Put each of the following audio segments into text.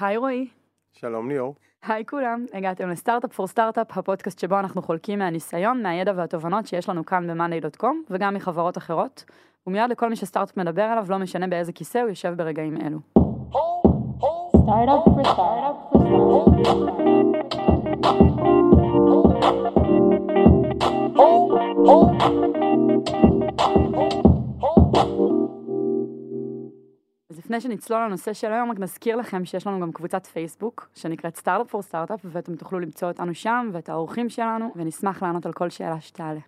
היי רועי. שלום ליאור. היי כולם, הגעתם לסטארט-אפ פור סטארט-אפ, הפודקאסט שבו אנחנו חולקים מהניסיון, מהידע והתובנות שיש לנו כאן ב-monday.com וגם מחברות אחרות, ומיד לכל מי שסטארט-אפ מדבר עליו, לא משנה באיזה כיסא הוא יושב ברגעים אלו. Startup for לפני שנצלול לנושא של היום, רק נזכיר לכם שיש לנו גם קבוצת פייסבוק, שנקראת Startup for Startup, ואתם תוכלו למצוא אותנו שם, ואת האורחים שלנו, ונשמח לענות על כל שאלה שתעלה.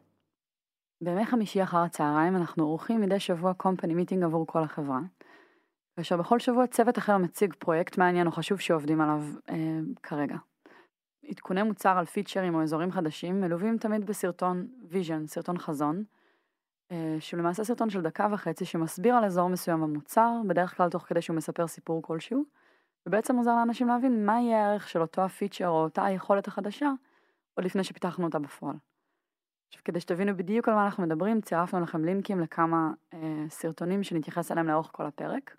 בימי חמישי אחר הצהריים אנחנו עורכים מדי שבוע company meeting עבור כל החברה, כאשר בכל שבוע צוות אחר מציג פרויקט מעניין או חשוב שעובדים עליו אה, כרגע. עדכוני מוצר על פיצ'רים או אזורים חדשים מלווים תמיד בסרטון vision, סרטון חזון, שהוא למעשה סרטון של דקה וחצי שמסביר על אזור מסוים במוצר, בדרך כלל תוך כדי שהוא מספר סיפור כלשהו, ובעצם עוזר לאנשים להבין מה יהיה הערך של אותו הפיצ'ר או אותה היכולת החדשה, עוד לפני שפיתחנו אותה בפועל. עכשיו כדי שתבינו בדיוק על מה אנחנו מדברים, צירפנו לכם לינקים לכמה אה, סרטונים שנתייחס אליהם לאורך כל הפרק.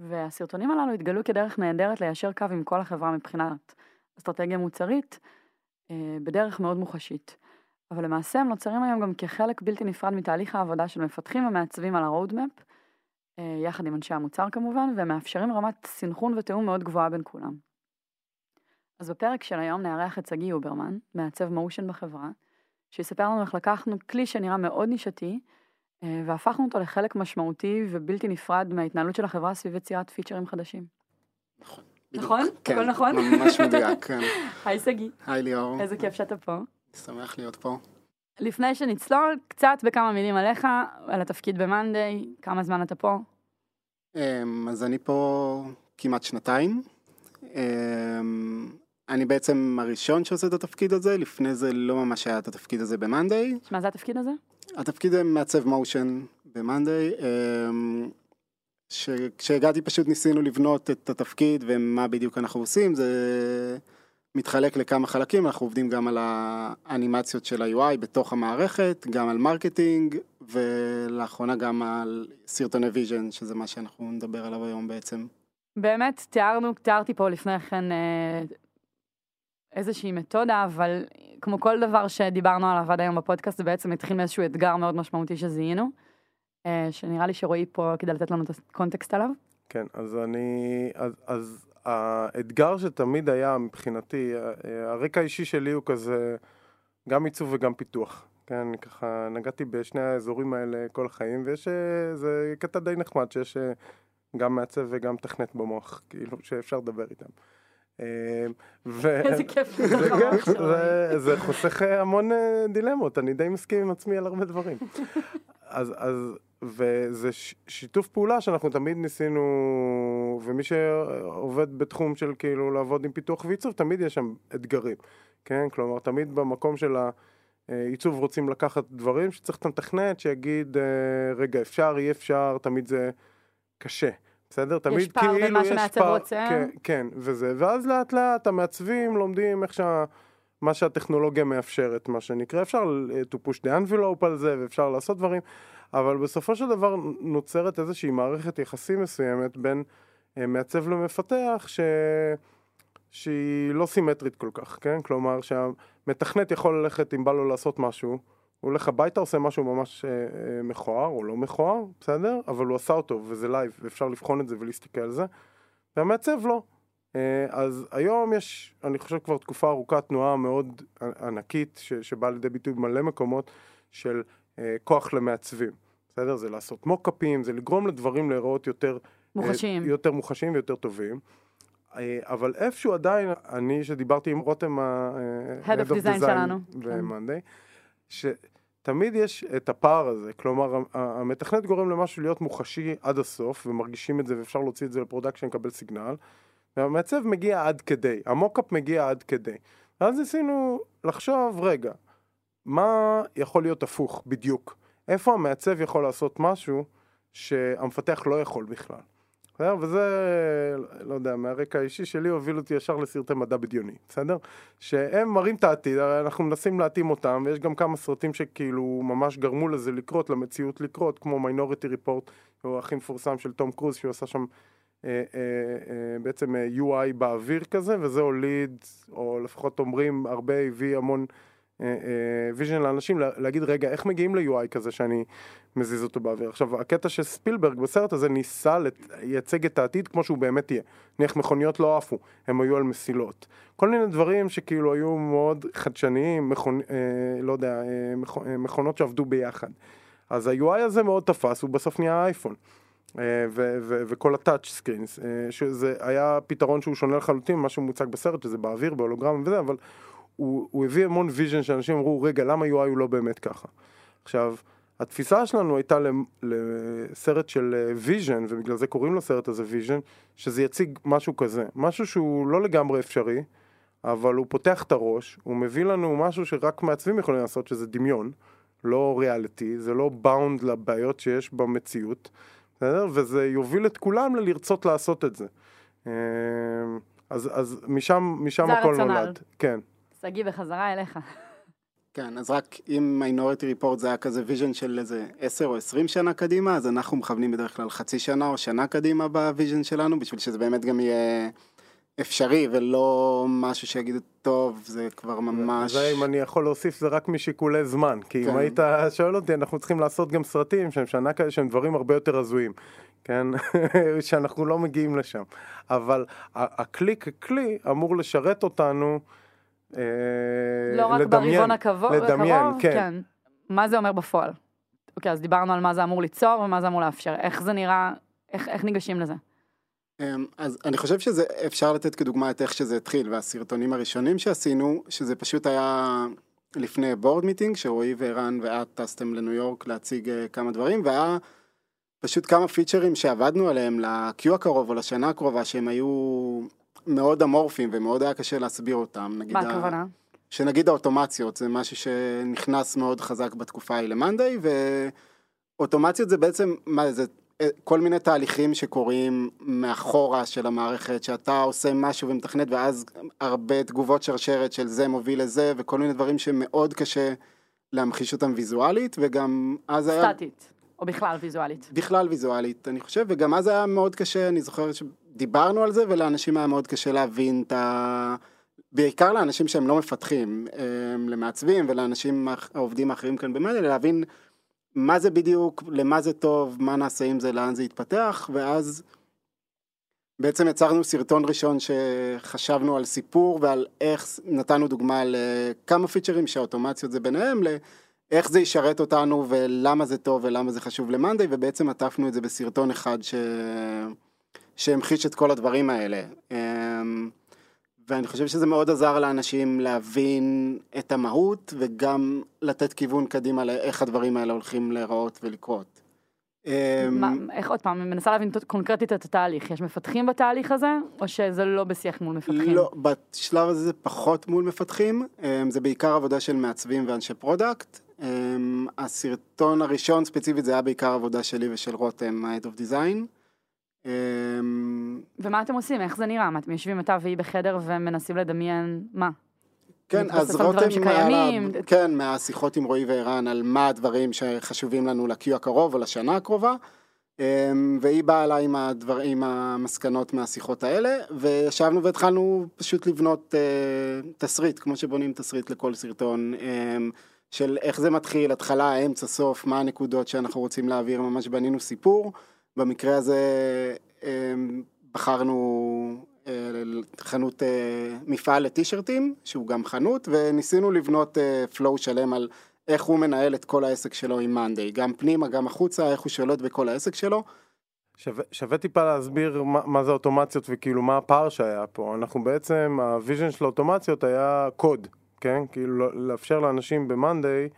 והסרטונים הללו התגלו כדרך נהדרת ליישר קו עם כל החברה מבחינת אסטרטגיה מוצרית, אה, בדרך מאוד מוחשית. אבל למעשה הם נוצרים היום גם כחלק בלתי נפרד מתהליך העבודה של מפתחים ומעצבים על ה-roadmap, אה, יחד עם אנשי המוצר כמובן, והם מאפשרים רמת סינכרון ותיאום מאוד גבוהה בין כולם. אז בפרק של היום נארח את שגיא אוברמן, מעצב motion בחברה, שיספר לנו איך לקחנו כלי שנראה מאוד נישתי, אה, והפכנו אותו לחלק משמעותי ובלתי נפרד מההתנהלות של החברה סביב יצירת פיצ'רים חדשים. נכון. נכון? כן, הכל נכון? ממש מדויק, כן. היי שגיא, היי ליאור, איזה כיף שאתה פה. שמח להיות פה. לפני שנצלול, קצת בכמה מילים עליך, על התפקיד ב-Monday, כמה זמן אתה פה? אמ, אז אני פה כמעט שנתיים. אמ, אני בעצם הראשון שעושה את התפקיד הזה, לפני זה לא ממש היה את התפקיד הזה ב-Monday. מה זה התפקיד הזה? התפקיד זה מעצב מושן ב-Monday. כשהגעתי פשוט ניסינו לבנות את התפקיד ומה בדיוק אנחנו עושים, זה מתחלק לכמה חלקים, אנחנו עובדים גם על האנימציות של ה-UI בתוך המערכת, גם על marketing, ולאחרונה גם על סרטוני vision, שזה מה שאנחנו נדבר עליו היום בעצם. באמת, תיארנו, תיארתי פה לפני כן אה, איזושהי מתודה, אבל כמו כל דבר שדיברנו עליו עד היום בפודקאסט, זה בעצם התחיל מאיזשהו אתגר מאוד משמעותי שזיהינו, אה, שנראה לי שרועי פה כדי לתת לנו את הקונטקסט עליו. כן, אז אני, אז, אז האתגר שתמיד היה מבחינתי, הרקע האישי שלי הוא כזה גם עיצוב וגם פיתוח. כן, ככה נגעתי בשני האזורים האלה כל החיים, ויש איזה קטע די נחמד שיש גם מעצב וגם תכנת במוח, כאילו שאפשר לדבר איתם. ו... איזה כיף זה, זה חוסך המון דילמות, אני די מסכים עם עצמי על הרבה דברים. אז, אז, וזה שיתוף פעולה שאנחנו תמיד ניסינו, ומי שעובד בתחום של כאילו לעבוד עם פיתוח ועיצוב, תמיד יש שם אתגרים, כן? כלומר, תמיד במקום של העיצוב רוצים לקחת דברים שצריך את המתכנת שיגיד, רגע, אפשר, אי אפשר, תמיד זה קשה. בסדר? תמיד יש פער בין מה שמעצב רוצה. כן, כן, וזה. ואז לאט לאט המעצבים לומדים איך שה... מה שהטכנולוגיה מאפשרת, מה שנקרא. אפשר to push the envelope על זה, ואפשר לעשות דברים, אבל בסופו של דבר נוצרת איזושהי מערכת יחסים מסוימת בין מעצב למפתח, ש... שהיא לא סימטרית כל כך, כן? כלומר שהמתכנת יכול ללכת אם בא לו לעשות משהו, הוא הולך הביתה, עושה משהו ממש אה, מכוער או לא מכוער, בסדר? אבל הוא עשה אותו וזה live, ואפשר לבחון את זה ולהסתכל על זה, והמעצב לא. אה, אז היום יש, אני חושב כבר תקופה ארוכה, תנועה מאוד ענקית, שבאה לידי ביטוי במלא מקומות של אה, כוח למעצבים, בסדר? זה לעשות מוקאפים, זה לגרום לדברים להיראות יותר... מוחשיים. אה, יותר מוחשיים ויותר טובים. אה, אבל איפשהו עדיין, אני שדיברתי עם רותם, Head of Design שלנו, ב-Monday, שתמיד יש את הפער הזה, כלומר המתכנת גורם למשהו להיות מוחשי עד הסוף, ומרגישים את זה ואפשר להוציא את זה ל-production, לקבל סיגנל, והמעצב מגיע עד כדי, המוקאפ מגיע עד כדי. ואז ניסינו לחשוב, רגע, מה יכול להיות הפוך בדיוק? איפה המעצב יכול לעשות משהו שהמפתח לא יכול בכלל? וזה, לא יודע, מהרקע האישי שלי הוביל אותי ישר לסרטי מדע בדיוני, בסדר? שהם מראים את העתיד, אנחנו מנסים להתאים אותם, ויש גם כמה סרטים שכאילו ממש גרמו לזה לקרות, למציאות לקרות, כמו מיינוריטי ריפורט, הוא הכי מפורסם של תום קרוז, שהוא עשה שם אה, אה, אה, בעצם אה, UI באוויר כזה, וזה הוליד, או לפחות אומרים, הרבה הביא המון vision לאנשים, לה- להגיד, רגע, איך מגיעים ל-UI כזה שאני מזיז אותו באוויר? עכשיו, הקטע שספילברג בסרט הזה ניסה לייצג את העתיד כמו שהוא באמת יהיה. נניח מכוניות לא עפו, הם היו על מסילות. כל מיני דברים שכאילו היו מאוד חדשניים, מכונ... אה, לא יודע, אה, מכ... אה, מכונות שעבדו ביחד. אז ה-UI הזה מאוד תפס, הוא בסוף נהיה אייפון. אה, ו- ו- וכל ה-touch screens, אה, שזה היה פתרון שהוא שונה לחלוטין ממה שמוצג בסרט, שזה באוויר, ב-hologram וזה, אבל הוא, הוא הביא המון vision שאנשים אמרו, רגע, למה UI הוא לא באמת ככה? עכשיו, התפיסה שלנו הייתה לסרט של vision, ובגלל זה קוראים לסרט הזה vision, שזה יציג משהו כזה, משהו שהוא לא לגמרי אפשרי, אבל הוא פותח את הראש, הוא מביא לנו משהו שרק מעצבים יכולים לעשות, שזה דמיון, לא ריאליטי, זה לא bound לבעיות שיש במציאות, בסדר? וזה יוביל את כולם ללרצות לעשות את זה. אה, אז, אז משם, משם זה הכל הרציונל. נולד. כן. שגיא, בחזרה אליך. כן, אז רק אם Minority Report זה היה כזה vision של איזה 10 או 20 שנה קדימה, אז אנחנו מכוונים בדרך כלל חצי שנה או שנה קדימה ב-vision שלנו, בשביל שזה באמת גם יהיה אפשרי ולא משהו שיגידו, טוב, זה כבר ממש... זה אם אני יכול להוסיף זה רק משיקולי זמן, כי אם כן. היית שואל אותי אנחנו צריכים לעשות גם סרטים שהם שנה כאלה שהם דברים הרבה יותר הזויים, כן, שאנחנו לא מגיעים לשם, אבל ה- הכלי ככלי אמור לשרת אותנו, אה, לא רק לדמיין, ברבעון הקרוב, לדמיין, הקרוב, כן. מה זה אומר בפועל? אוקיי, אז דיברנו על מה זה אמור ליצור ומה זה אמור לאפשר. איך זה נראה, איך, איך ניגשים לזה? אמ, אז אני חושב שזה אפשר לתת כדוגמה את איך שזה התחיל והסרטונים הראשונים שעשינו שזה פשוט היה לפני בורד מיטינג שרועי וערן ואת טסתם לניו יורק להציג אה, כמה דברים והיה פשוט כמה פיצ'רים שעבדנו עליהם ל-Q הקרוב או לשנה הקרובה שהם היו מאוד אמורפיים ומאוד היה קשה להסביר אותם נגיד מה ה- הכוונה? שנגיד האוטומציות זה משהו שנכנס מאוד חזק בתקופה ההיא למאנדיי ואוטומציות זה בעצם מה זה אה, כל מיני תהליכים שקורים מאחורה של המערכת שאתה עושה משהו ומתכנת ואז הרבה תגובות שרשרת של זה מוביל לזה וכל מיני דברים שמאוד קשה להמחיש אותם ויזואלית וגם אז היה סטטית, או בכלל ויזואלית. בכלל ויזואלית אני חושב וגם אז היה מאוד קשה אני זוכר שדיברנו על זה ולאנשים היה מאוד קשה להבין את ה... בעיקר לאנשים שהם לא מפתחים למעצבים ולאנשים העובדים האחרים כאן במדיה להבין מה זה בדיוק למה זה טוב מה נעשה עם זה לאן זה יתפתח ואז בעצם יצרנו סרטון ראשון שחשבנו על סיפור ועל איך נתנו דוגמה לכמה פיצ'רים שהאוטומציות זה ביניהם לאיך זה ישרת אותנו ולמה זה טוב ולמה זה חשוב למאנדיי ובעצם עטפנו את זה בסרטון אחד ש... שהמחיש את כל הדברים האלה. אמ, ואני חושב שזה מאוד עזר לאנשים להבין את המהות וגם לתת כיוון קדימה לאיך הדברים האלה הולכים להיראות ולקרות. אמ, מה, איך עוד פעם, אני מנסה להבין קונקרטית את התהליך. יש מפתחים בתהליך הזה, או שזה לא בשיח מול מפתחים? לא, בשלב הזה זה פחות מול מפתחים, אמ, זה בעיקר עבודה של מעצבים ואנשי product. הסרטון הראשון ספציפית זה היה בעיקר עבודה שלי ושל רותם, ה-Head of Design. אמ, ומה אתם עושים? איך זה נראה? מה, אתם יושבים אתה והיא בחדר ומנסים לדמיין מה? כן, אז רותם, שקיימים. היה- כן, מהשיחות עם רועי וערן על מה הדברים שחשובים לנו ל-Q הקרוב או לשנה הקרובה. אמ, והיא באה אליי עם, הדבר, עם המסקנות מהשיחות האלה, וישבנו והתחלנו פשוט לבנות אה, תסריט, כמו שבונים תסריט לכל סרטון, אה, של איך זה מתחיל, התחלה, אמצע, סוף, מה הנקודות שאנחנו רוצים להעביר, ממש בנינו סיפור. במקרה הזה אה, בחרנו אה, חנות, אה, מפעל לטישרטים, שהוא גם חנות, וניסינו לבנות פלואו שלם על איך הוא מנהל את כל העסק שלו עם Monday, גם פנימה, גם החוצה, איך הוא שולט בכל העסק שלו. שווה, שווה טיפה להסביר מה, מה זה אוטומציות וכאילו מה הפער שהיה פה. אנחנו בעצם, ה-vision של האוטומציות היה קוד, כן? כאילו לא- לאפשר לאנשים ב-Monday,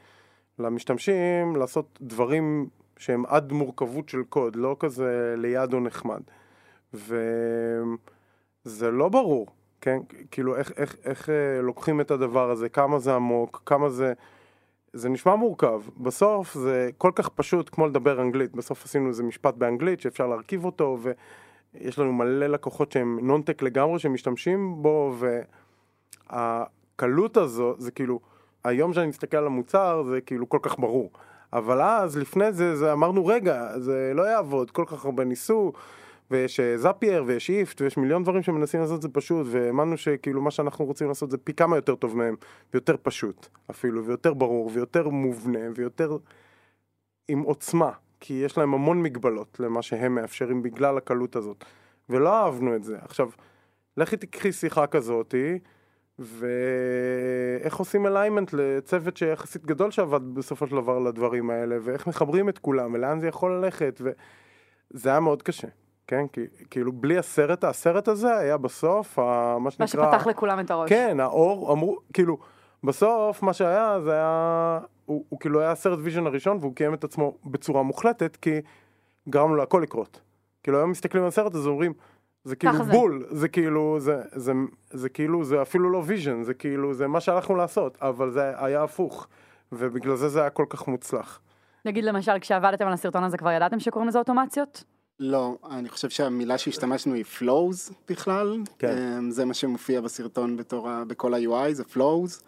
למשתמשים, לעשות דברים שהם עד מורכבות של קוד, לא כזה lead או נחמד. וזה לא ברור, כן? כאילו איך, איך, איך אה, לוקחים את הדבר הזה, כמה זה עמוק, כמה זה... זה נשמע מורכב, בסוף זה כל כך פשוט כמו לדבר אנגלית, בסוף עשינו איזה משפט באנגלית שאפשר להרכיב אותו ויש לנו מלא לקוחות שהם נונטק לגמרי שמשתמשים בו והקלות הזו זה כאילו, היום שאני מסתכל על המוצר זה כאילו כל כך ברור, אבל אז לפני זה, זה אמרנו רגע זה לא יעבוד, כל כך הרבה ניסו ויש זאפייר ויש איפט ויש מיליון דברים שמנסים לעשות זה פשוט והאמנו שכאילו מה שאנחנו רוצים לעשות זה פי כמה יותר טוב מהם ויותר פשוט אפילו ויותר ברור ויותר מובנה ויותר עם עוצמה כי יש להם המון מגבלות למה שהם מאפשרים בגלל הקלות הזאת ולא אהבנו את זה. עכשיו לכי תקחי שיחה כזאתי ואיך עושים אליימנט לצוות שיחסית גדול שעבד בסופו של דבר לדברים האלה ואיך מחברים את כולם ולאן זה יכול ללכת וזה היה מאוד קשה כן, כי, כאילו בלי הסרט, הסרט הזה היה בסוף, ה, מה שנקרא... מה שפתח לכולם את הראש. כן, האור, אמרו, כאילו, בסוף מה שהיה, זה היה, הוא, הוא כאילו היה הסרט vision הראשון, והוא קיים את עצמו בצורה מוחלטת, כי גרמנו להכל לקרות. כאילו היום מסתכלים על הסרט הזה, אומרים, זה כאילו זה. בול, זה כאילו, זה, זה, זה, זה כאילו, זה אפילו לא vision, זה כאילו, זה מה שהלכנו לעשות, אבל זה היה הפוך, ובגלל זה זה היה כל כך מוצלח. נגיד למשל, כשעבדתם על הסרטון הזה, כבר ידעתם שקוראים לזה אוטומציות? לא, אני חושב שהמילה שהשתמשנו היא flows בכלל. כן. זה מה שמופיע בסרטון בתור, ה- בכל ה-UI, זה flows.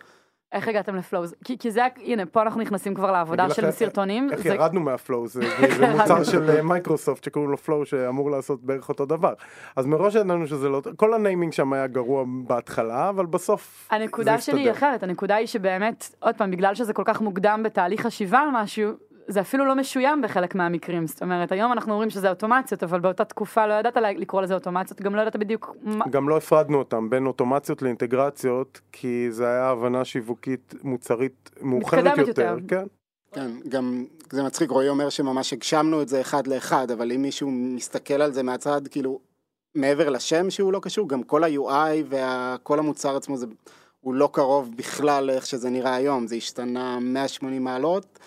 איך הגעתם ל flows? כי, כי זה, הנה, פה אנחנו נכנסים כבר לעבודה של לך, סרטונים. איך זה- ירדנו מה Flow, זה, זה מוצר של אה, מייקרוסופט שקוראים לו Flow שאמור לעשות בערך אותו דבר. אז מראש ידענו שזה לא, כל ה naming שם היה גרוע בהתחלה, אבל בסוף הנקודה זה שלי היא הסתדר. אחרת, הנקודה היא שבאמת, עוד פעם, בגלל שזה כל כך מוקדם בתהליך חשיבה על משהו, זה אפילו לא משוים בחלק מהמקרים. זאת אומרת, היום אנחנו אומרים שזה אוטומציות, אבל באותה תקופה לא ידעת לקרוא לזה אוטומציות, גם לא ידעת בדיוק מה... גם לא הפרדנו אותם בין אוטומציות לאינטגרציות, כי זה היה הבנה שיווקית מוצרית מאוחרת יותר. יותר. כן. כן, גם זה מצחיק, רועי אומר שממש הגשמנו את זה אחד לאחד, אבל אם מישהו מסתכל על זה מהצד, כאילו, מעבר לשם שהוא לא קשור, גם כל ה-UI וכל המוצר עצמו, זה, הוא לא קרוב בכלל לאיך שזה נראה היום, זה השתנה 180 מעלות,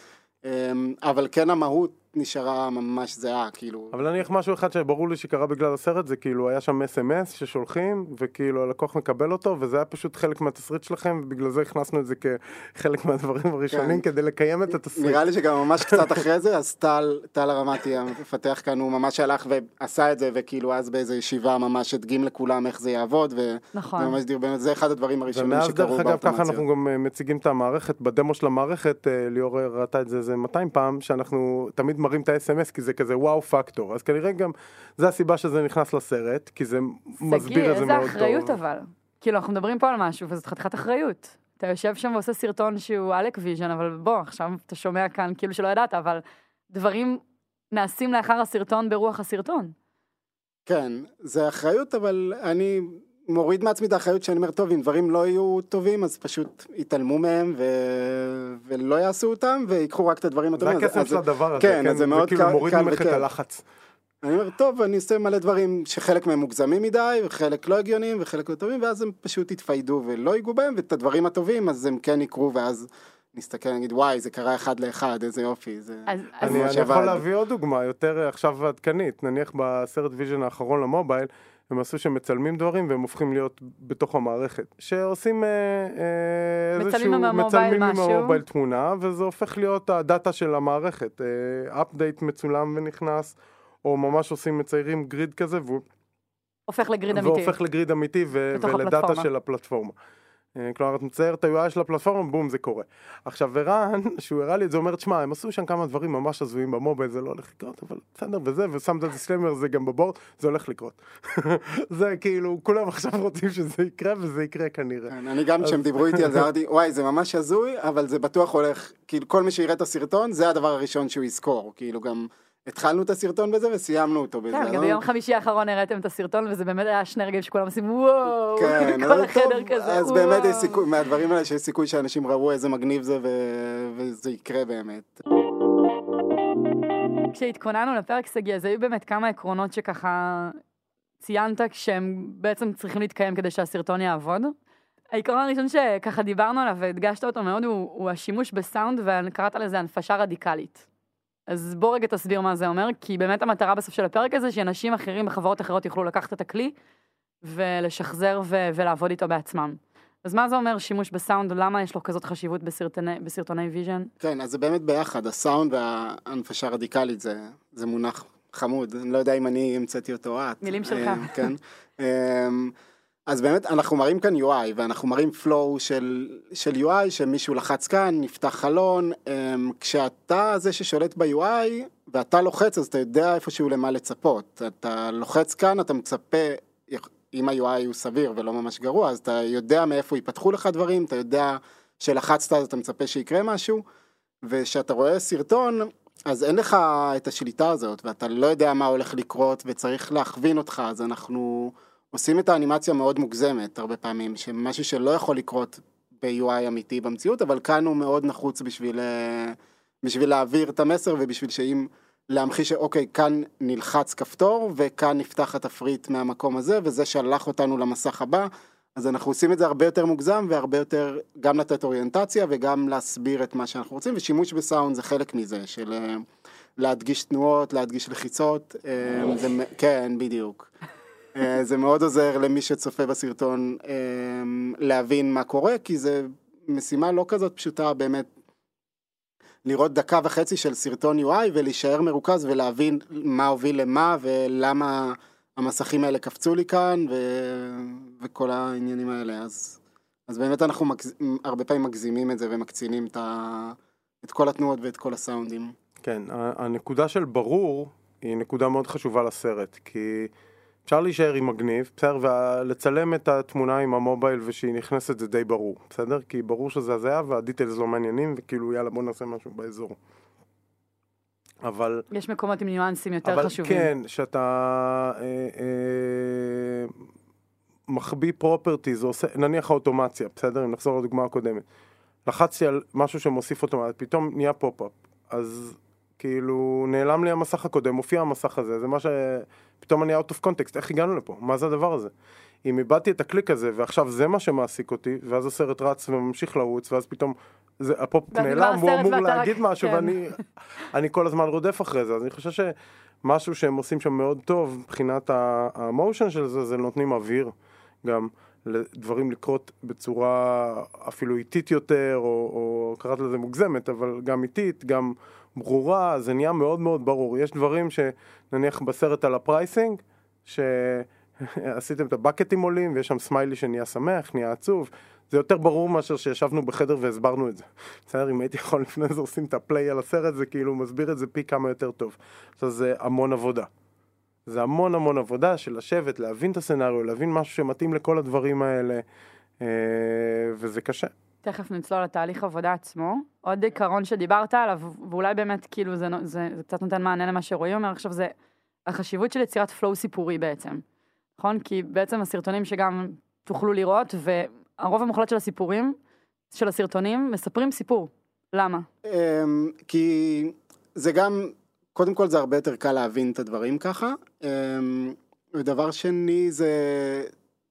אבל כן המהות נשארה ממש זהה, כאילו, אבל נניח משהו אחד שברור לי שקרה בגלל הסרט, זה כאילו היה שם אס.אם.אס ששולחים, וכאילו הלקוח מקבל אותו, וזה היה פשוט חלק מהתסריט שלכם, ובגלל זה הכנסנו את זה כחלק מהדברים הראשונים, כן. כדי לקיים את התסריט. נראה לי שגם ממש קצת אחרי זה, אז טל, טל הרמתי המפתח כאן, הוא ממש הלך ועשה את זה, וכאילו אז באיזה ישיבה ממש הדגים לכולם איך זה יעבוד, ו... נכון. זה ממש דיר, באמת, זה אחד הדברים הראשונים ומאז שקרו דרך אגב ככה באוטומציה. אנחנו גם אה, מציגים את המערכת, בדמו של המערכת, אה, ליאור ראתה את זה איזה 200 פעם, שאנחנו תמיד מראים את ה-SMS כי זה כזה wow factor, אז כנראה גם זה הסיבה שזה נכנס לסרט, כי זה מסביר את זה איזה מאוד אחריות טוב. אבל. כאילו, אנחנו מדברים פה על משהו, וזאת חתיכת אחריות. אתה יושב שם ועושה סרטון שהוא עלק vision, אבל בוא, עכשיו אתה שומע כאן כאילו שלא ידעת, אבל דברים נעשים לאחר הסרטון ברוח הסרטון. כן, זה אחריות, אבל אני מוריד מעצמי את האחריות שאני אומר, טוב, אם דברים לא יהיו טובים, אז פשוט יתעלמו מהם ו... ולא יעשו אותם, ויקחו רק את הדברים זה הטובים. אז- הקסם של הדבר הזה, כן, אז זה מאוד כאילו קל- מוריד קל ממך את. הלחץ. אני אומר, טוב, אני עושה מלא דברים שחלק מהם מוגזמים מדי, וחלק לא הגיוניים, וחלק לא טובים, ואז הם פשוט יתפיידו ולא ייגעו בהם, ואת הדברים הטובים, אז הם כן יקרו, ואז נסתכל, נגיד, וואי, זה קרה אחד לאחד, איזה יופי. זה... אז, אז אני, אני. יכול להביא עוד דוגמה יותר עכשיו עדכנית, נניח בסרט vision האחרון ל mobile, הם עשו שמצלמים דברים והם הופכים להיות בתוך המערכת. שעושים אה, אה, מצלמים איזשהו, מצלמים עם. המובייל תמונה, וזה הופך להיות הדאטה של המערכת. אפדייט מצולם ונכנס, או ממש עושים, מציירים גריד כזה, והוא הופך לגריד אמיתי. והופך לגריד אמיתי ו- ולדאטה הפלטפורמה. של הפלטפורמה. אה, כלומר, את מציירת את ה-UI של הפלטפורמה, בום, זה קורה. עכשיו, ערן, שהוא הראה לי את זה, אומר, תשמע, הם עשו שם כמה דברים ממש הזויים במובייל, זה לא הולך לקרות, אבל בסדר, וזה, ושם את הדיסקלמר, זה גם בבורד, זה הולך לקרות. זה כאילו, כולם עכשיו רוצים שזה יקרה, וזה יקרה כנראה. כן, אני גם כשהם דיברו איתי על זה אמרתי וואי זה ממש הזוי אבל זה בטוח הולך כאילו כל מי שיראה את הסרטון זה הדבר הראשון שהוא יזכור כאילו גם התחלנו את הסרטון בזה וסיימנו אותו בזה. כן, גם לא? ביום חמישי האחרון הראיתם את הסרטון, וזה באמת היה שני רגעים שכולם עושים וואו, כן, כל החדר טוב, כזה, אז. באמת יש סיכוי מהדברים האלה שיש סיכוי שאנשים ראו איזה מגניב זה וזה יקרה באמת. כשהתכוננו לפרק שגיא, אז היו באמת כמה עקרונות שככה ציינת כשהם בעצם צריכים להתקיים כדי שהסרטון יעבוד. העיקרון הראשון שככה דיברנו עליו והדגשת אותו מאוד הוא, הוא השימוש בסאונד וקראת לזה הנפשה רדיקלית. אז בוא רגע תסביר מה זה אומר, כי באמת המטרה בסוף של הפרק הזה שאנשים אחרים בחברות אחרות יוכלו לקחת את הכלי ולשחזר ו- ולעבוד איתו בעצמם. אז מה זה אומר שימוש בסאונד, למה יש לו כזאת חשיבות בסרטוני, בסרטוני vision? כן אז זה באמת ביחד הסאונד וההנפשה הרדיקלית זה, זה מונח חמוד אני לא יודע אם אני המצאתי אותו או את. מילים שלך. אה, כן. אז באמת אנחנו מראים כאן UI ואנחנו מראים flow של, של UI שמישהו לחץ כאן, נפתח חלון, אמ, כשאתה זה ששולט ב-UI ואתה לוחץ אז אתה יודע איפשהו למה לצפות, אתה לוחץ כאן אתה מצפה, אם ה-UI הוא סביר ולא ממש גרוע אז אתה יודע מאיפה ייפתחו לך דברים, אתה יודע שלחצת אז אתה מצפה שיקרה משהו וכשאתה רואה סרטון אז אין לך את השליטה הזאת ואתה לא יודע מה הולך לקרות וצריך להכווין אותך אז אנחנו עושים את האנימציה מאוד מוגזמת הרבה פעמים, שמשהו שלא יכול לקרות ב-UI אמיתי במציאות, אבל כאן הוא מאוד נחוץ בשביל, אה, בשביל להעביר את המסר ובשביל שאם להמחיש שאוקיי, כאן נלחץ כפתור וכאן נפתח התפריט מהמקום הזה וזה שלח אותנו למסך הבא, אז אנחנו עושים את זה הרבה יותר מוגזם והרבה יותר גם לתת אוריינטציה וגם להסביר את מה שאנחנו רוצים, ושימוש בסאונד זה חלק מזה, של אה, להדגיש תנועות, להדגיש לחיצות, אה, זה, כן, בדיוק. אה, זה מאוד עוזר למי שצופה בסרטון אה, להבין מה קורה, כי זה משימה לא כזאת פשוטה באמת לראות דקה וחצי של סרטון UI ולהישאר מרוכז ולהבין מה הוביל למה ולמה המסכים האלה קפצו לי כאן ו... וכל העניינים האלה. אז, אז באמת אנחנו מגז... הרבה פעמים מגזימים את זה ומקצינים את, ה... את כל התנועות ואת כל הסאונדים. כן, הנקודה של ברור היא נקודה מאוד חשובה לסרט, כי... אפשר להישאר עם מגניב, בסדר? ולצלם את התמונה עם המובייל ושהיא נכנסת זה די ברור, בסדר? כי ברור שזה הזיה והדיטלס לא מעניינים וכאילו יאללה בוא נעשה משהו באזור. אבל... יש מקומות עם ניואנסים יותר אבל חשובים. כן, שאתה אה, אה, מחביא properties, נניח האוטומציה, בסדר? אם נחזור לדוגמה הקודמת. לחצתי על משהו שמוסיף אוטומציה, פתאום נהיה pop-up. אז כאילו נעלם לי המסך הקודם, מופיע המסך הזה, זה מה ש... פתאום אני out of context, איך הגענו לפה? מה זה הדבר הזה? אם איבדתי את הקליק הזה ועכשיו זה מה שמעסיק אותי, ואז הסרט רץ וממשיך לרוץ, ואז פתאום זה, הפופ נעלם, הוא אמור להגיד רק... משהו כן. ואני אני כל הזמן רודף אחרי זה, אז אני חושב שמשהו שהם עושים שם מאוד טוב מבחינת ה motion של זה, זה נותנים אוויר גם. לדברים לקרות בצורה אפילו איטית יותר, או, או קראת לזה מוגזמת, אבל גם איטית, גם ברורה, זה נהיה מאוד מאוד ברור. יש דברים שנניח בסרט על ה pricing, שעשיתם את הבקטים עולים, ויש שם סמיילי שנהיה שמח, נהיה עצוב. זה יותר ברור מאשר שישבנו בחדר והסברנו את זה. בסדר, אם הייתי יכול לפני זה עושים את הפליי על הסרט, זה כאילו מסביר את זה פי כמה יותר טוב. עכשיו זה המון עבודה. זה המון המון עבודה של לשבת, להבין את הסצנריו, להבין משהו שמתאים לכל הדברים האלה, אה, וזה קשה. תכף נצלול לתהליך עבודה עצמו. עוד עיקרון שדיברת עליו, ואולי באמת כאילו זה, זה, זה קצת נותן מענה למה שרועי אומר עכשיו, זה החשיבות של יצירת פלואו סיפורי בעצם. נכון? כי בעצם הסרטונים שגם תוכלו לראות, והרוב המוחלט של הסיפורים, של הסרטונים, מספרים סיפור. למה? אמ, כי זה גם, קודם כל זה הרבה יותר קל להבין את הדברים ככה. אמ, ודבר שני זה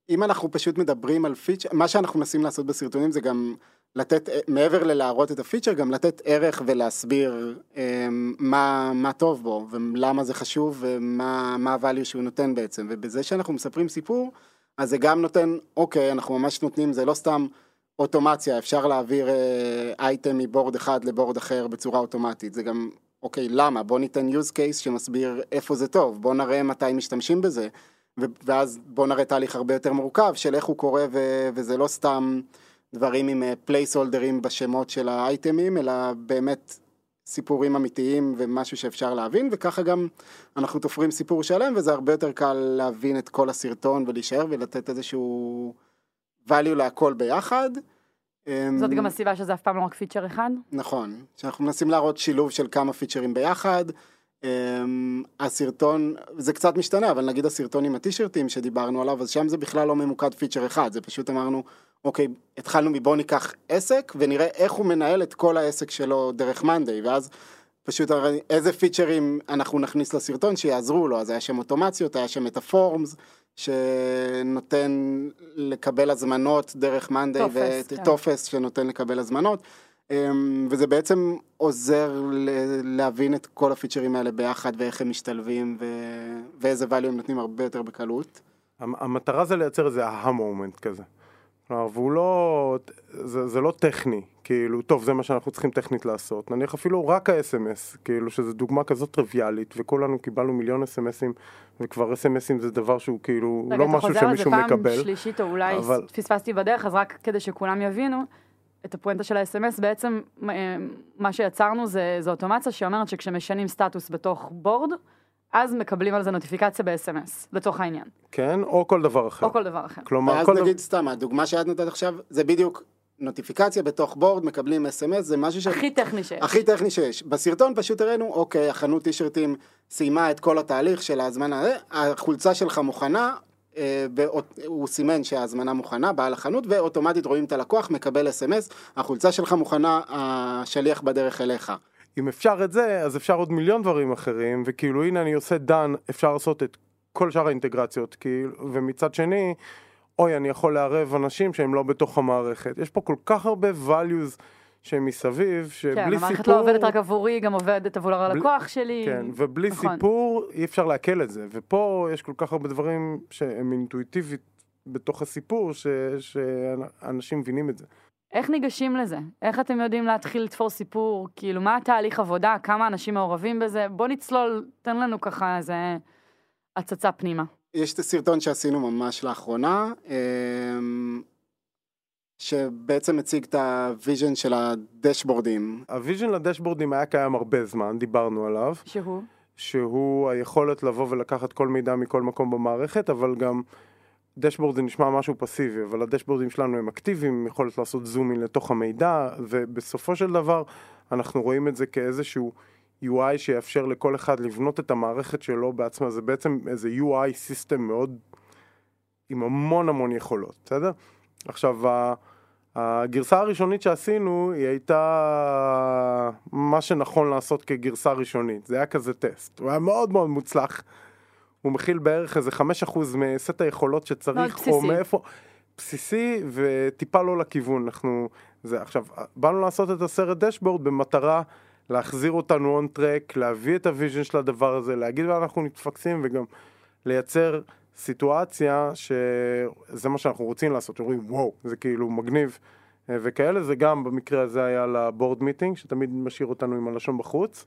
אם אנחנו פשוט מדברים על פיצ'ר, מה שאנחנו מנסים לעשות בסרטונים זה גם לתת, מעבר ללהראות את הפיצ'ר, גם לתת ערך ולהסביר אה, מה, מה טוב בו ולמה זה חשוב ומה ה-value שהוא נותן בעצם, ובזה שאנחנו מספרים סיפור, אז זה גם נותן, אוקיי, אנחנו ממש נותנים, זה לא סתם אוטומציה, אפשר להעביר אייטם אה, מבורד אחד לבורד אחר בצורה אוטומטית, זה גם, אוקיי, למה? בוא ניתן use case שמסביר איפה זה טוב, בוא נראה מתי משתמשים בזה. ואז בוא נראה תהליך הרבה יותר מורכב של איך הוא קורה ו- וזה לא סתם דברים עם פלייסהולדרים אה, בשמות של האייטמים, אלא באמת סיפורים אמיתיים ומשהו שאפשר להבין, וככה גם אנחנו תופרים סיפור שלם, וזה הרבה יותר קל להבין את כל הסרטון ולהישאר ולתת איזשהו value להכל ביחד. זאת גם הסיבה שזה אף פעם לא רק פיצ'ר אחד? נכון, שאנחנו מנסים להראות שילוב של כמה פיצ'רים ביחד. Um, הסרטון, זה קצת משתנה, אבל נגיד הסרטון עם הטישרטים שדיברנו עליו, אז שם זה בכלל לא ממוקד פיצ'ר אחד, זה פשוט אמרנו, אוקיי, התחלנו מבוא ניקח עסק ונראה איך הוא מנהל את כל העסק שלו דרך מאנדיי, ואז פשוט איזה פיצ'רים אנחנו נכניס לסרטון שיעזרו לו, אז היה שם אוטומציות, היה שם את הפורמס, שנותן לקבל הזמנות דרך מאנדיי, וטופס כן. שנותן לקבל הזמנות. אמ, וזה בעצם עוזר להבין את כל הפיצ'רים האלה ביחד ואיך הם משתלבים ו... ואיזה value הם נותנים הרבה יותר בקלות. המטרה זה לייצר איזה אהה מומנט כזה. כלומר, והוא לא, זה, זה לא טכני, כאילו, טוב, זה מה שאנחנו צריכים טכנית לעשות. נניח אפילו רק ה-SMS, כאילו, שזו דוגמה כזאת טריוויאלית, וכולנו קיבלנו מיליון SMSים, וכבר SMSים זה דבר שהוא כאילו רגע, לא אתה משהו חוזר על זה שמישהו פעם מקבל. שלישית, או אולי אבל- פספסתי בדרך, אז רק כדי שכולם יבינו, את הפואנטה של ה-SMS, בעצם אה, מה שיצרנו זה, זה אוטומציה שאומרת שכשמשנים סטטוס בתוך בורד, אז מקבלים על זה נוטיפיקציה ב-SMS, לצורך העניין, כן, או כל דבר אחר. או כל דבר אחר. כלומר, ואז כל נגיד סתם, הדוגמה שאת נתת עכשיו, זה בדיוק נוטיפיקציה בתוך בורד, מקבלים אס.אם.אס, זה משהו ש... הכי טכני שיש. הכי טכני שיש. בסרטון פשוט הראינו, אוקיי, החנות טישרטים סיימה את כל התהליך של ההזמנה, הזה, החולצה שלך מוכנה, הוא סימן שההזמנה מוכנה, בעל החנות, ואוטומטית רואים את הלקוח, מקבל אס.אם.אס, החולצה שלך מוכנה, השליח בדרך אליך. אם אפשר את זה, אז אפשר עוד מיליון דברים אחרים, וכאילו הנה אני עושה דן, אפשר לעשות את כל שאר האינטגרציות, כאילו, ומצד שני, אוי, אני יכול לערב אנשים שהם לא בתוך המערכת. יש פה כל כך הרבה values שהם מסביב, שבלי כן, סיפור... המערכת לא עובדת רק עבורי, היא גם עובדת עבור הלקוח שלי. כן, ובלי נכון. סיפור אי אפשר לעכל את זה, ופה יש כל כך הרבה דברים שהם אינטואיטיבית בתוך הסיפור, ש- שאנשים מבינים את זה. איך ניגשים לזה? איך אתם יודעים להתחיל לתפור סיפור? כאילו, מה התהליך עבודה? כמה אנשים מעורבים בזה? בוא נצלול, תן לנו ככה איזה הצצה פנימה. יש את הסרטון שעשינו ממש לאחרונה, אמ, שבעצם מציג את ה vision של הדשבורדים. ה vision לדשבורדים היה קיים הרבה זמן, דיברנו עליו. שהוא? שהוא היכולת לבוא ולקחת כל מידע מכל מקום במערכת, אבל גם dashboard זה נשמע משהו פסיבי, אבל הדשבורדים שלנו הם אקטיביים, עם יכולת לעשות זומין לתוך המידע, ובסופו של דבר אנחנו רואים את זה כאיזשהו UI שיאפשר לכל אחד לבנות את המערכת שלו בעצמה, זה בעצם איזה UI סיסטם מאוד, עם המון המון יכולות, בסדר? עכשיו, ה- הגרסה הראשונית שעשינו היא הייתה מה שנכון לעשות כגרסה ראשונית, זה היה כזה טסט, הוא היה מאוד מאוד מוצלח, הוא מכיל בערך איזה 5% מסט היכולות שצריך, בסיסי. או מאיפה, בסיסי וטיפה לא לכיוון, אנחנו, זה עכשיו, באנו לעשות את הסרט dashboard במטרה להחזיר אותנו on track, להביא את ה vision של הדבר הזה, להגיד ואנחנו מתפקסים וגם לייצר סיטואציה שזה מה שאנחנו רוצים לעשות, אומרים וואו, זה כאילו מגניב אה, וכאלה, זה גם במקרה הזה היה ל board meeting, שתמיד משאיר אותנו עם הלשון בחוץ.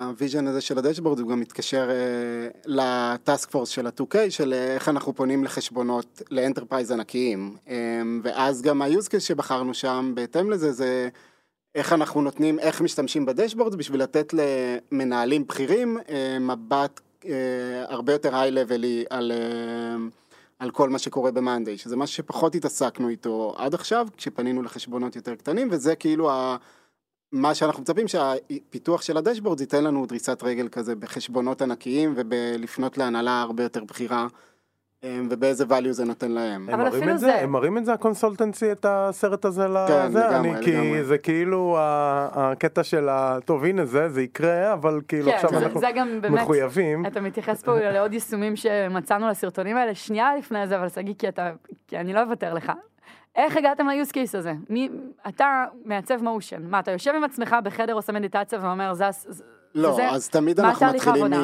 ה vision הזה של ה dashboard הוא גם מתקשר אה, ל task force של ה-2K של אה, איך אנחנו פונים לחשבונות ל enterprise ענקיים אה, ואז גם case שבחרנו שם בהתאם לזה זה איך אנחנו נותנים, איך משתמשים בדשבורד בשביל לתת למנהלים בכירים אה, מבט הרבה יותר היי-לבלי על, אה, על כל מה שקורה במאנדיי, שזה משהו שפחות התעסקנו איתו עד עכשיו, כשפנינו לחשבונות יותר קטנים, וזה כאילו ה... מה שאנחנו מצפים שהפיתוח של הדשבורד ייתן לנו דריסת רגל כזה בחשבונות ענקיים ובלפנות להנהלה הרבה יותר בכירה. אה, ובאיזה value זה נותן להם. אבל הם מראים אפילו את זה, זה- הם מראים את זה ה consultancy את הסרט הזה כן, לזה, לגמרי, אני, כי לגמרי. זה כאילו הקטע של ה... טוב הנה זה, זה יקרה, אבל כאילו כן, עכשיו זה- אנחנו זה גם באמת, מחויבים. אתה מתייחס פה לעוד יישומים שמצאנו לסרטונים האלה, שנייה לפני זה, אבל שגיא, כי אתה, כי אני לא אוותר לך. איך הגעתם ל-use case הזה? מי, אתה מעצב motion, מה, אתה יושב עם עצמך בחדר עושה מדיטציה ואומר, זה, לא, זה- אז תמיד אנחנו מתחילים מ...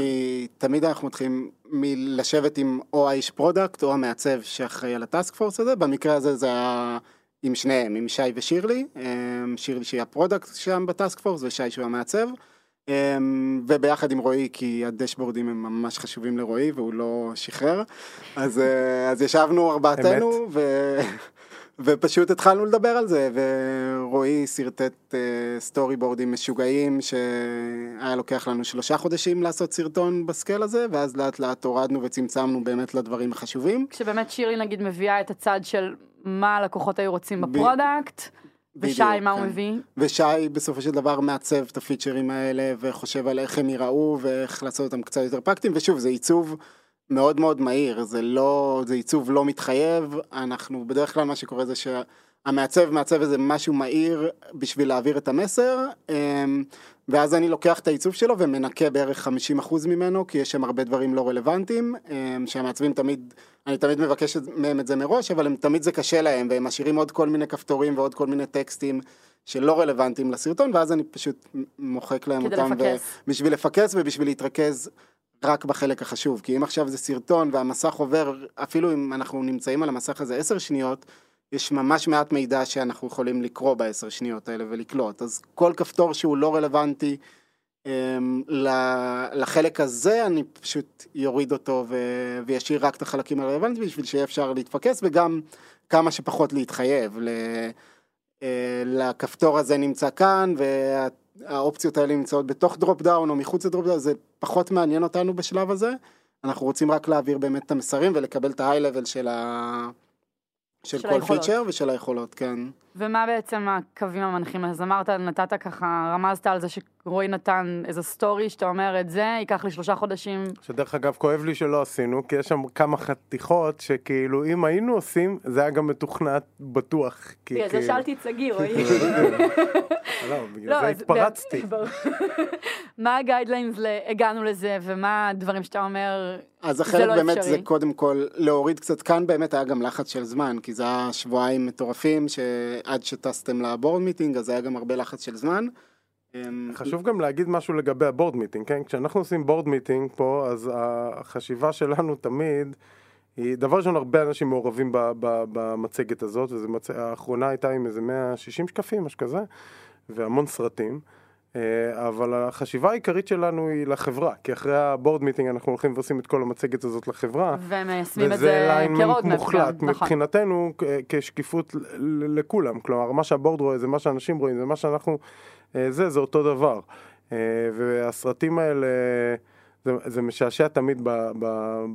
תמיד אנחנו מתחילים מלשבת עם או האיש product או המעצב שאחראי על ה task force הזה, במקרה הזה זה היה עם שניהם, עם שי ושירלי, אמ, שירלי שהיא ה product שם ב task force ושי שהוא המעצב, אמ, וביחד עם רועי כי הדשבורדים הם ממש חשובים לרועי והוא לא שחרר, אז, אה, אז ישבנו ארבעתנו ו... ופשוט התחלנו לדבר על זה, ורועי שרטט אה, story בורדים משוגעים, שהיה לוקח לנו שלושה חודשים לעשות סרטון ב scale הזה, ואז לאט לאט הורדנו וצמצמנו באמת לדברים החשובים. כשבאמת שירלי נגיד מביאה את הצד של מה הלקוחות היו רוצים ב product, ושי, בדיוק, מה הוא כן. מביא? ושי בסופו של דבר מעצב את הפיצ'רים האלה, וחושב על איך הם ייראו, ואיך לעשות אותם קצת יותר פרקטיים, ושוב, זה עיצוב מאוד מאוד מהיר, זה לא, זה עיצוב לא מתחייב, אנחנו, בדרך כלל מה שקורה זה שהמעצב מעצב איזה משהו מהיר בשביל להעביר את המסר, אמ, ואז אני לוקח את העיצוב שלו ומנקה בערך 50% ממנו, כי יש שם הרבה דברים לא רלוונטיים, אמ, שהמעצבים תמיד, אני תמיד מבקש מהם את זה מראש, אבל הם תמיד זה קשה להם, והם משאירים עוד כל מיני כפתורים ועוד כל מיני טקסטים שלא רלוונטיים לסרטון, ואז אני פשוט מוחק להם כדי אותם, לפקס. בשביל לפקס ובשביל להתרכז רק בחלק החשוב, כי אם עכשיו זה סרטון והמסך עובר, אפילו אם אנחנו נמצאים על המסך הזה עשר שניות, יש ממש מעט מידע שאנחנו יכולים לקרוא בעשר שניות האלה ולקלוט, אז כל כפתור שהוא לא רלוונטי אמ, לחלק הזה, אני פשוט יוריד אותו ו- וישאיר רק את החלקים הרלוונטיים בשביל שיהיה אפשר להתפקס וגם כמה שפחות להתחייב. אה, לכפתור הזה נמצא כאן והאופציות האלה נמצאות בתוך drop down או מחוץ ל drop down, זה פחות מעניין אותנו בשלב הזה. אנחנו רוצים רק להעביר באמת את המסרים ולקבל את ה-high level של, ה... של, של כל פיצ'ר ושל היכולות, כן. ומה בעצם הקווים המנחים? אז אמרת, נתת ככה, רמזת על זה שרועי נתן איזה story שאתה אומר את זה, ייקח לי שלושה חודשים. שדרך אגב, כואב לי שלא עשינו, כי יש שם כמה חתיכות שכאילו, אם היינו עושים, זה היה גם מתוכנת בטוח. בגלל זה שאלתי את שגיא, רועי. לא, בגלל לא, זה התפרצתי. מה ה guidelines, הגענו לזה, ומה הדברים שאתה אומר, אז החלק לא באמת זה קודם כל להוריד קצת, כאן באמת היה גם לחץ של זמן, כי זה היה שבועיים מטורפים, ש... עד שטסתם ל board meeting, אז היה גם הרבה לחץ של זמן. אמ, חשוב גם להגיד משהו לגבי ה board meeting, כן? כשאנחנו עושים board meeting פה, אז החשיבה שלנו תמיד היא, דבר ראשון, הרבה אנשים מעורבים במצגת הזאת, והאחרונה הייתה עם איזה 160 שקפים, משהו כזה, והמון סרטים. אה, אבל החשיבה העיקרית שלנו היא לחברה, כי אחרי ה board meeting אנחנו הולכים ועושים את כל המצגת הזאת לחברה. ומיישמים את זה כרוד מוחלט, נכון. מבחינתנו כשקיפות לכולם, כלומר מה שהבורד רואה זה מה שאנשים רואים, זה מה שאנחנו, זה, זה אותו דבר. אה, והסרטים האלה, זה, זה משעשע תמיד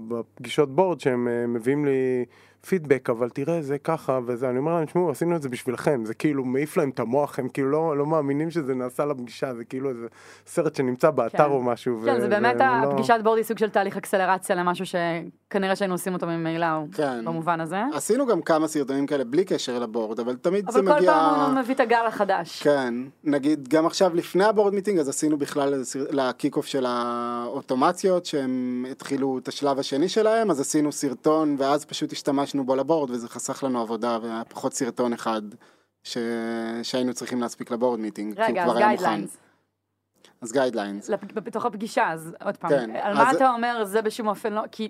בפגישות בורד שהם מביאים לי פידבק, אבל תראה, זה ככה וזה, אני אומר להם, תשמעו, עשינו את זה בשבילכם, זה כאילו מעיף להם את המוח, הם כאילו לא, לא מאמינים שזה נעשה לפגישה, זה כאילו איזה סרט שנמצא באתר כן. או משהו. כן, ו- זה באמת לא- הפגישת לא... בורד היא סוג של תהליך אקסלרציה למשהו שכנראה שהיינו עושים אותו ממילא, כן. במובן הזה. עשינו גם כמה סרטונים כאלה בלי קשר ל board, אבל תמיד אבל זה מגיע... אבל כל פעם הוא מביא את הגל החדש. כן, נגיד גם עכשיו לפני ה board meeting, אז עשינו בכלל ל kick off של האוטומציות, שהם התחילו את השלב השני שלהם, אז עשינו סרטון, ואז פשוט השתמשנו בו ל board וזה חסך לנו עבודה והיה פחות סרטון אחד ש... שהיינו צריכים להספיק ל board meeting, רגע, אז guidelines. אז guidelines. בתוך הפגישה, אז עוד פעם, כן, על מה אתה אומר זה בשום אופן לא, כי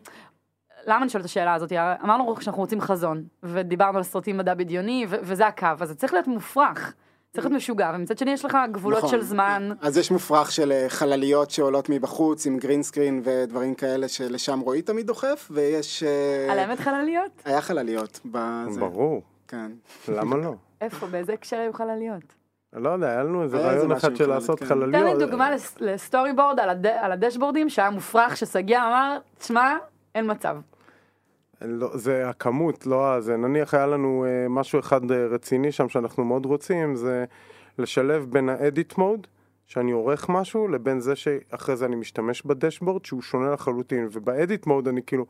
למה אני שואלת את השאלה הזאת? אמרנו שאנחנו רוצים חזון, ודיברנו על סרטים מדע בדיוני, וזה הקו, אז זה צריך להיות מופרך. צריך להיות משוגע, ומצד שני יש לך גבולות נכון. של זמן. אז יש מופרך של אה, חלליות שעולות מבחוץ עם גרינסקרין ודברים כאלה שלשם רועי תמיד דוחף, ויש... אה, על האמת חלליות? היה חלליות. בזה. ברור. כן. למה לא? איפה? באיזה הקשר היו חלליות? לא יודע, היה לנו איזה רעיון אחד של לעשות כן. חלליות. תן לי דוגמה לסטורי בורד על הדשבורדים שהיה מופרך, ששגיא אמר, תשמע, אין מצב. לא, זה הכמות, לא זה. נניח היה לנו אה, משהו אחד אה, רציני שם שאנחנו מאוד רוצים, זה לשלב בין האדיט מוד, שאני עורך משהו, לבין זה שאחרי זה אני משתמש בדשבורד, שהוא שונה לחלוטין. ובאדיט מוד אני כאילו,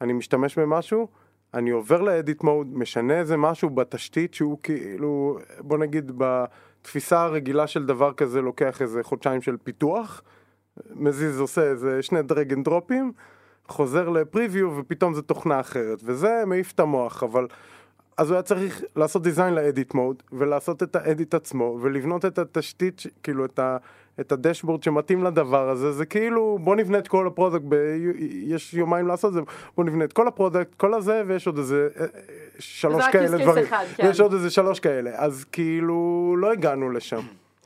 אני משתמש במשהו, אני עובר לאדיט מוד, משנה איזה משהו בתשתית שהוא כאילו, בוא נגיד בתפיסה הרגילה של דבר כזה לוקח איזה חודשיים של פיתוח, מזיז עושה איזה שני drag and drop ים. חוזר ל preview ופתאום זה תוכנה אחרת, וזה מעיף את המוח, אבל... אז הוא היה צריך לעשות design ל edit mode, ולעשות את ה edit עצמו, ולבנות את התשתית, כאילו את, ה, את ה dashboard שמתאים לדבר הזה, זה כאילו בוא נבנה את כל ה product, ב, יש יומיים לעשות זה, בוא נבנה את כל ה product, כל הזה, ויש עוד איזה אה, שלוש כאלה דברים, אחד, כן. יש עוד איזה שלוש כאלה, אז כאילו לא הגענו לשם.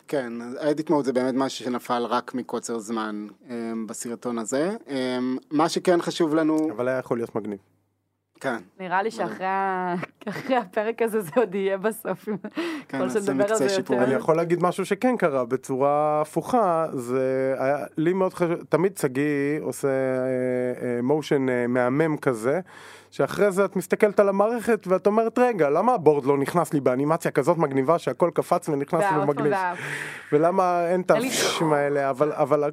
כן, אדיט מוד זה באמת משהו שנפל רק מקוצר זמן um, בסרטון הזה. Um, מה שכן חשוב לנו... אבל היה יכול להיות מגניב. כן. נראה לי שאחרי הפרק הזה זה עוד יהיה בסוף, כן, על זה יותר. אני יכול להגיד משהו שכן קרה בצורה הפוכה, זה היה לי מאוד חשוב, תמיד שגיא עושה מושן uh, uh, מהמם כזה. שאחרי זה את מסתכלת על המערכת ואת אומרת רגע למה הבורד לא נכנס לי באנימציה כזאת מגניבה שהכל קפץ ונכנס לי במגניב ולמה אין את האפשים האלה? אבל אבל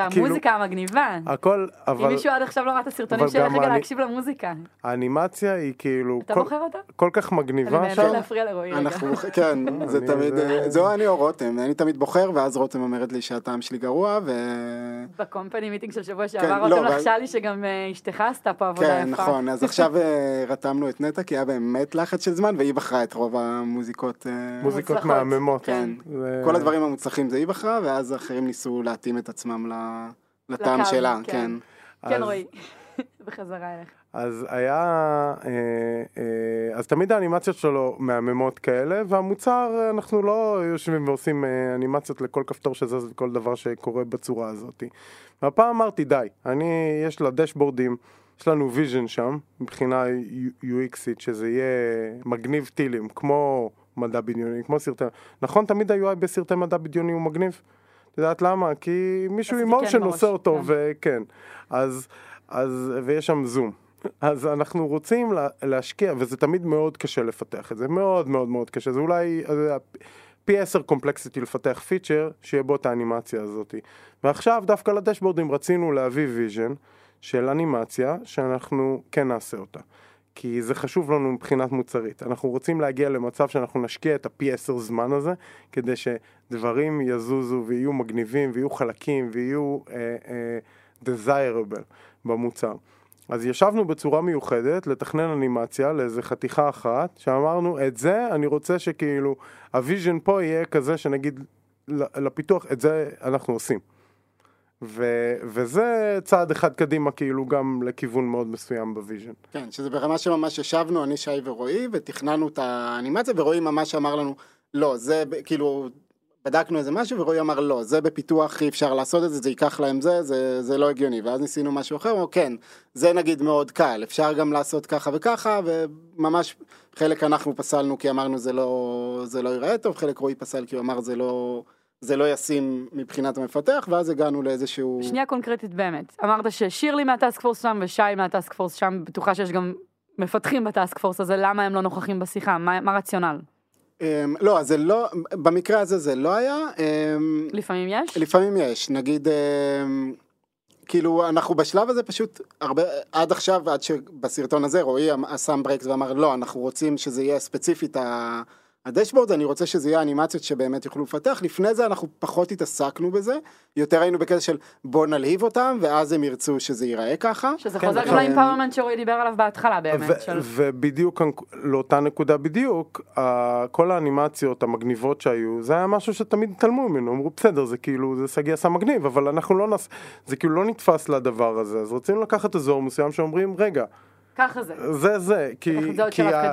והמוזיקה כאילו, המגניבה הכל אבל אם מישהו עד עכשיו לא ראה את הסרטונים שלך רגע להקשיב למוזיקה האנימציה היא כאילו אתה בוחר אותה? כל כך מגניבה אני מנסה להפריע לרועי רגע כן זה תמיד זהו אני או רותם אני תמיד בוחר ואז רותם אומרת לי שהטעם שלי גרוע ו... בקומפני מיטינג של שבוע שעבר כן, רותם לא, לחשה לי שגם אה, אשתך עשתה פה עבודה כן, יפה כן נכון אז עכשיו אה, רתמנו את נטע, כי היה באמת לחץ של זמן, והיא בחרה את רוב המוזיקות. אה, מוזיקות מהממות. כן. כל הדברים המוצלחים זה היא בחרה, ואז האחרים ניסו להתאים את עצמם לטעם שלה, כן. כן, רועי, בחזרה אליך. אז היה, אה, אז תמיד האנימציות שלו מהממות כאלה, והמוצר, אנחנו לא יושבים ועושים אה, אנימציות לכל כפתור שזז וכל דבר שקורה בצורה הזאת. והפעם אמרתי, די, אני, יש לה dashboard ים, יש לנו vision שם, מבחינה UX ית, שזה יהיה מגניב טילים, כמו מדע בדיוני, כמו סרטי... נכון, תמיד ה-UI בסרטי מדע בדיוני הוא מגניב? את יודעת למה? כי מישהו עם מושן עושה אותו, כן. וכן. אז, אז, ויש שם זום. אז אנחנו רוצים לה, להשקיע, וזה תמיד מאוד קשה לפתח את זה, מאוד מאוד מאוד קשה, זה אולי פי עשר complexity לפתח פיצ'ר שיהיה בו את האנימציה הזאת. ועכשיו דווקא ל dashboard ים רצינו להביא vision של אנימציה שאנחנו כן נעשה אותה. כי זה חשוב לנו מבחינת מוצרית. אנחנו רוצים להגיע למצב שאנחנו נשקיע את הפי עשר זמן הזה, כדי שדברים יזוזו ויהיו מגניבים ויהיו חלקים ויהיו uh, uh, desirable במוצר. אז ישבנו בצורה מיוחדת לתכנן אנימציה לאיזה חתיכה אחת, שאמרנו את זה אני רוצה שכאילו ה vision פה יהיה כזה שנגיד לפיתוח את זה אנחנו עושים. ו- וזה צעד אחד קדימה כאילו גם לכיוון מאוד מסוים ב vision. כן, שזה ברמה שממש ישבנו, אני, שי ורועי, ותכננו את האנימציה, ורועי ממש אמר לנו, לא, זה כאילו, בדקנו איזה משהו, ורועי אמר, לא, זה בפיתוח אי אפשר לעשות את זה, זה ייקח להם זה, זה, זה לא הגיוני, ואז ניסינו משהו אחר, אמרו, כן, זה נגיד מאוד קל, אפשר גם לעשות ככה וככה, וממש חלק אנחנו פסלנו כי אמרנו זה לא, זה לא ייראה טוב, חלק רועי פסל כי הוא אמר זה לא... זה לא ישים מבחינת המפתח, ואז הגענו לאיזשהו... שנייה קונקרטית באמת. אמרת ששירלי מהטאסק פורס שם ושי מהטאסק פורס שם, בטוחה שיש גם מפתחים בטאסק פורס הזה, למה הם לא נוכחים בשיחה? מה, מה רציונל? Um, לא, אז זה לא, במקרה הזה זה לא היה. Um, לפעמים יש? לפעמים יש, נגיד, um, כאילו אנחנו בשלב הזה פשוט הרבה, עד עכשיו, עד שבסרטון הזה רועי שם ברקס ואמר לא, אנחנו רוצים שזה יהיה ספציפית ה... הדשבורד אני רוצה שזה יהיה אנימציות שבאמת יוכלו לפתח, לפני זה אנחנו פחות התעסקנו בזה, יותר היינו בקטע של בוא נלהיב אותם ואז הם ירצו שזה ייראה ככה. שזה כן, חוזר גם לאימפרמנט שרועי דיבר עליו בהתחלה באמת. של... ובדיוק לאותה נקודה בדיוק, כל האנימציות המגניבות שהיו, זה היה משהו שתמיד התעלמו ממנו, אמרו בסדר זה כאילו זה סגי עשה מגניב, אבל אנחנו לא נס... זה כאילו לא נתפס לדבר הזה, אז רצינו לקחת אזור מסוים שאומרים רגע ככה זה. זה זה, כי, כי, ה,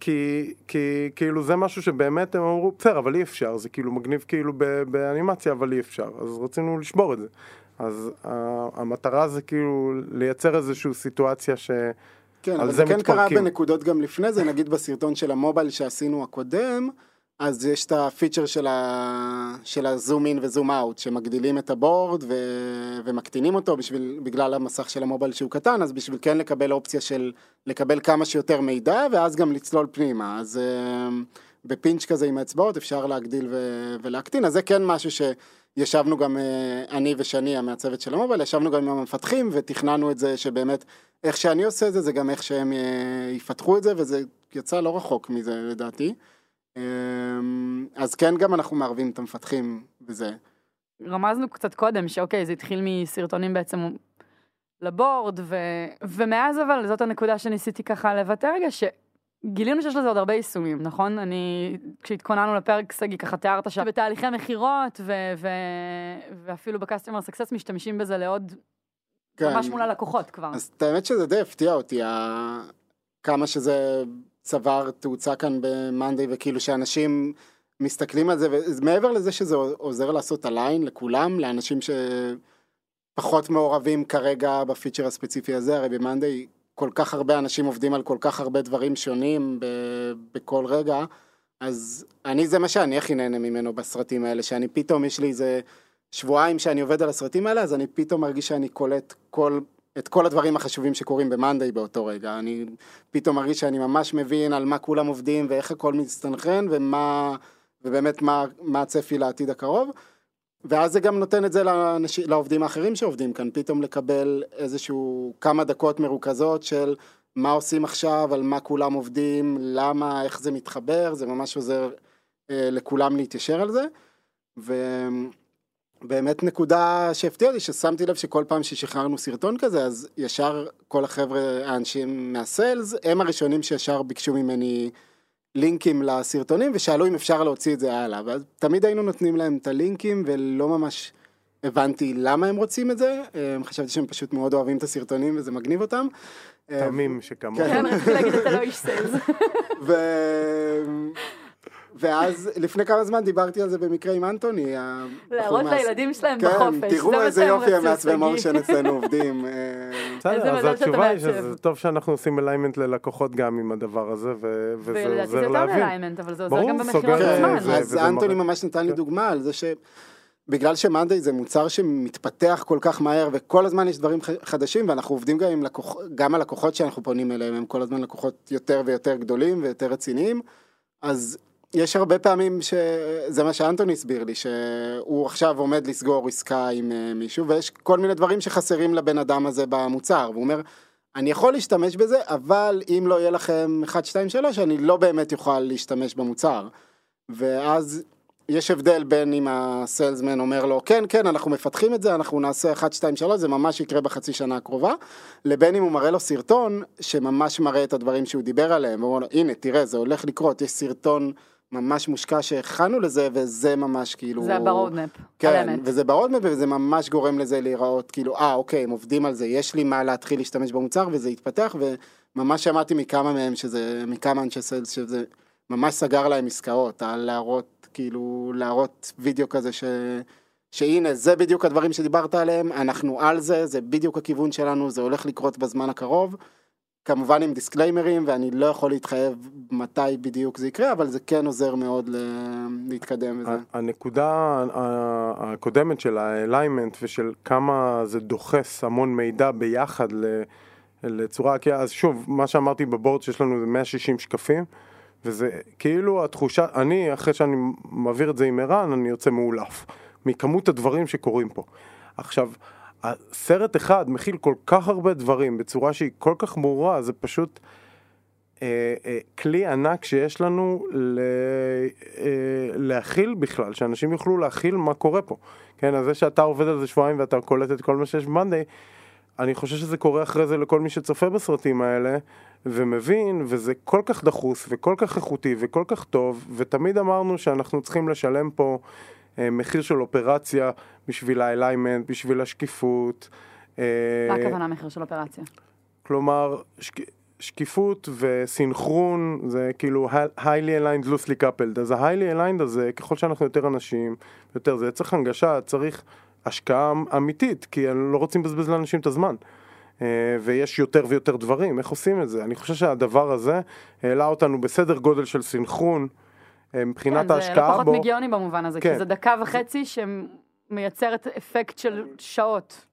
כי, כי כאילו זה משהו שבאמת הם אמרו, בסדר, אבל אי אפשר, זה כאילו מגניב כאילו באנימציה, אבל אי אפשר, אז רצינו לשבור את זה. אז uh, המטרה זה כאילו לייצר איזושהי סיטואציה ש... כן, אבל זה כן קרה בנקודות גם לפני זה, נגיד בסרטון של המובייל שעשינו הקודם, אז יש את הפיצ'ר של, ה... של הזום אין וזום אאוט, שמגדילים את הבורד ו... ומקטינים אותו בשביל, בגלל המסך של המובייל שהוא קטן, אז בשביל כן לקבל אופציה של לקבל כמה שיותר מידע, ואז גם לצלול פנימה. אז uh, בפינץ' כזה עם האצבעות אפשר להגדיל ו... ולהקטין, אז זה כן משהו שישבנו גם, uh, אני ושני, המעצבת של המובייל, ישבנו גם עם המפתחים ותכננו את זה שבאמת, איך שאני עושה את זה, זה גם איך שהם uh, יפתחו את זה, וזה יצא לא רחוק מזה לדעתי. אמ, אז כן גם אנחנו מערבים את המפתחים בזה. רמזנו קצת קודם שאוקיי זה התחיל מסרטונים בעצם לבורד ו... ומאז אבל זאת הנקודה שניסיתי ככה לבטא רגע שגילינו שיש לזה עוד הרבה יישומים נכון אני כשהתכוננו לפרק סגי ככה תיארת שבתהליכי מכירות ו... ו... ואפילו בקסטומר סקסס משתמשים בזה לעוד כן. ממש מול הלקוחות כבר. אז האמת שזה די הפתיע אותי כמה שזה צבר תאוצה כאן ב-Monday וכאילו שאנשים מסתכלים על זה ומעבר לזה שזה עוזר לעשות הליין לכולם לאנשים שפחות מעורבים כרגע בפיצ'ר הספציפי הזה הרי ב-Monday כל כך הרבה אנשים עובדים על כל כך הרבה דברים שונים ב- בכל רגע אז אני זה מה שאני הכי נהנה ממנו בסרטים האלה שאני פתאום יש לי איזה שבועיים שאני עובד על הסרטים האלה אז אני פתאום מרגיש שאני קולט כל את כל הדברים החשובים שקורים במאנדיי באותו רגע. אני פתאום מרגיש שאני ממש מבין על מה כולם עובדים ואיך הכל מסתנכרן ומה, ובאמת מה, מה הצפי לעתיד הקרוב. ואז זה גם נותן את זה לאנש, לעובדים האחרים שעובדים כאן, פתאום לקבל איזשהו כמה דקות מרוכזות של מה עושים עכשיו, על מה כולם עובדים, למה, איך זה מתחבר, זה ממש עוזר אה, לכולם להתיישר על זה. ו... באמת נקודה שהפתיעה אותי, ששמתי לב שכל פעם ששחררנו סרטון כזה, אז ישר כל החבר'ה, האנשים מהסיילס, הם הראשונים שישר ביקשו ממני לינקים לסרטונים, ושאלו אם אפשר להוציא את זה הלאה. ואז תמיד היינו נותנים להם את הלינקים, ולא ממש הבנתי למה הם רוצים את זה. חשבתי שהם פשוט מאוד אוהבים את הסרטונים וזה מגניב אותם. תמים שכמוך. כן, רציתי להגיד אתה לא איש sales. ואז לפני כמה זמן דיברתי על זה במקרה עם אנטוני. להראות לילדים שלהם כן, בחופש. תראו זה מה איזה יופי המעצבי שגיא. מושן אצלנו עובדים. אה, בסדר, אז התשובה היא. שזה טוב שאנחנו עושים alignment ללקוחות גם עם הדבר הזה, וזה ולדעתי זה עוזר להבין. מ alignment, אבל זה עוזר גם במכירות את כן, עצמן. זה- אז אנטוני ממש נתן לי כן. דוגמה על זה שבגלל ש monday זה מוצר שמתפתח כל כך מהר וכל הזמן יש דברים חדשים ואנחנו עובדים גם עם לקוחות, גם הלקוחות שאנחנו פונים אליהם הם כל הזמן לקוחות יותר ויותר גדולים ויותר רציניים, אז יש הרבה פעמים שזה מה שאנטוני הסביר לי, שהוא עכשיו עומד לסגור עסקה עם אה, מישהו ויש כל מיני דברים שחסרים לבן אדם הזה במוצר, והוא אומר, אני יכול להשתמש בזה, אבל אם לא יהיה לכם 1, 2, 3, אני לא באמת אוכל להשתמש במוצר. ואז יש הבדל בין אם הסיילסמן אומר לו, כן, כן, אנחנו מפתחים את זה, אנחנו נעשה 1, 2, 3, זה ממש יקרה בחצי שנה הקרובה, לבין אם הוא מראה לו סרטון שממש מראה את הדברים שהוא דיבר עליהם, והוא אומר לו, הנה, תראה, זה הולך לקרות, יש סרטון ממש מושקע שהכנו לזה, וזה ממש כאילו... זה ב roadmap, על כן, אמת. וזה ב roadmap וזה ממש גורם לזה להיראות כאילו אה אוקיי הם עובדים על זה יש לי מה להתחיל להשתמש במוצר וזה יתפתח וממש שמעתי מכמה מהם שזה מכמה אנשי sales שזה ממש סגר להם עסקאות על להראות כאילו להראות וידאו כזה ש... שהנה זה בדיוק הדברים שדיברת עליהם אנחנו על זה זה בדיוק הכיוון שלנו זה הולך לקרות בזמן הקרוב. כמובן עם disclaimer ים ואני לא יכול להתחייב מתי בדיוק זה יקרה אבל זה כן עוזר מאוד להתקדם וזה. הנקודה הקודמת של ה alignment ושל כמה זה דוחס המון מידע ביחד לצורה, כי אז שוב, מה שאמרתי ב board שיש לנו זה 160 שקפים, וזה כאילו התחושה, אני אחרי שאני מעביר את זה עם ערן, אני יוצא מעולף, מכמות הדברים שקורים פה. עכשיו, הסרט אחד מכיל כל כך הרבה דברים בצורה שהיא כל כך ברורה, זה פשוט... אה, אה, כלי ענק שיש לנו ל, אה, להכיל בכלל, שאנשים יוכלו להכיל מה קורה פה. כן, אז זה שאתה עובד על זה שבועיים ואתה קולט את כל מה שיש במאנדיי, אני חושב שזה קורה אחרי זה לכל מי שצופה בסרטים האלה, ומבין, וזה כל כך דחוס, וכל כך איכותי, וכל כך טוב, ותמיד אמרנו שאנחנו צריכים לשלם פה מחיר של אופרציה בשביל האליימנט, בשביל השקיפות. אה, מה הכוונה מחיר של אופרציה? כלומר, שק... שקיפות וסינכרון זה כאילו highly aligned loosely coupled אז ה-highly aligned הזה ככל שאנחנו יותר אנשים יותר זה צריך הנגשה צריך השקעה אמיתית כי לא רוצים לבזבז לאנשים את הזמן אה, ויש יותר ויותר דברים איך עושים את זה אני חושב שהדבר הזה העלה אותנו בסדר גודל של סינכרון אה, מבחינת כן, ההשקעה זה לא פחות בו מגיוני במובן הזה, כן. כי זה דקה וחצי שמייצרת אפקט של שעות.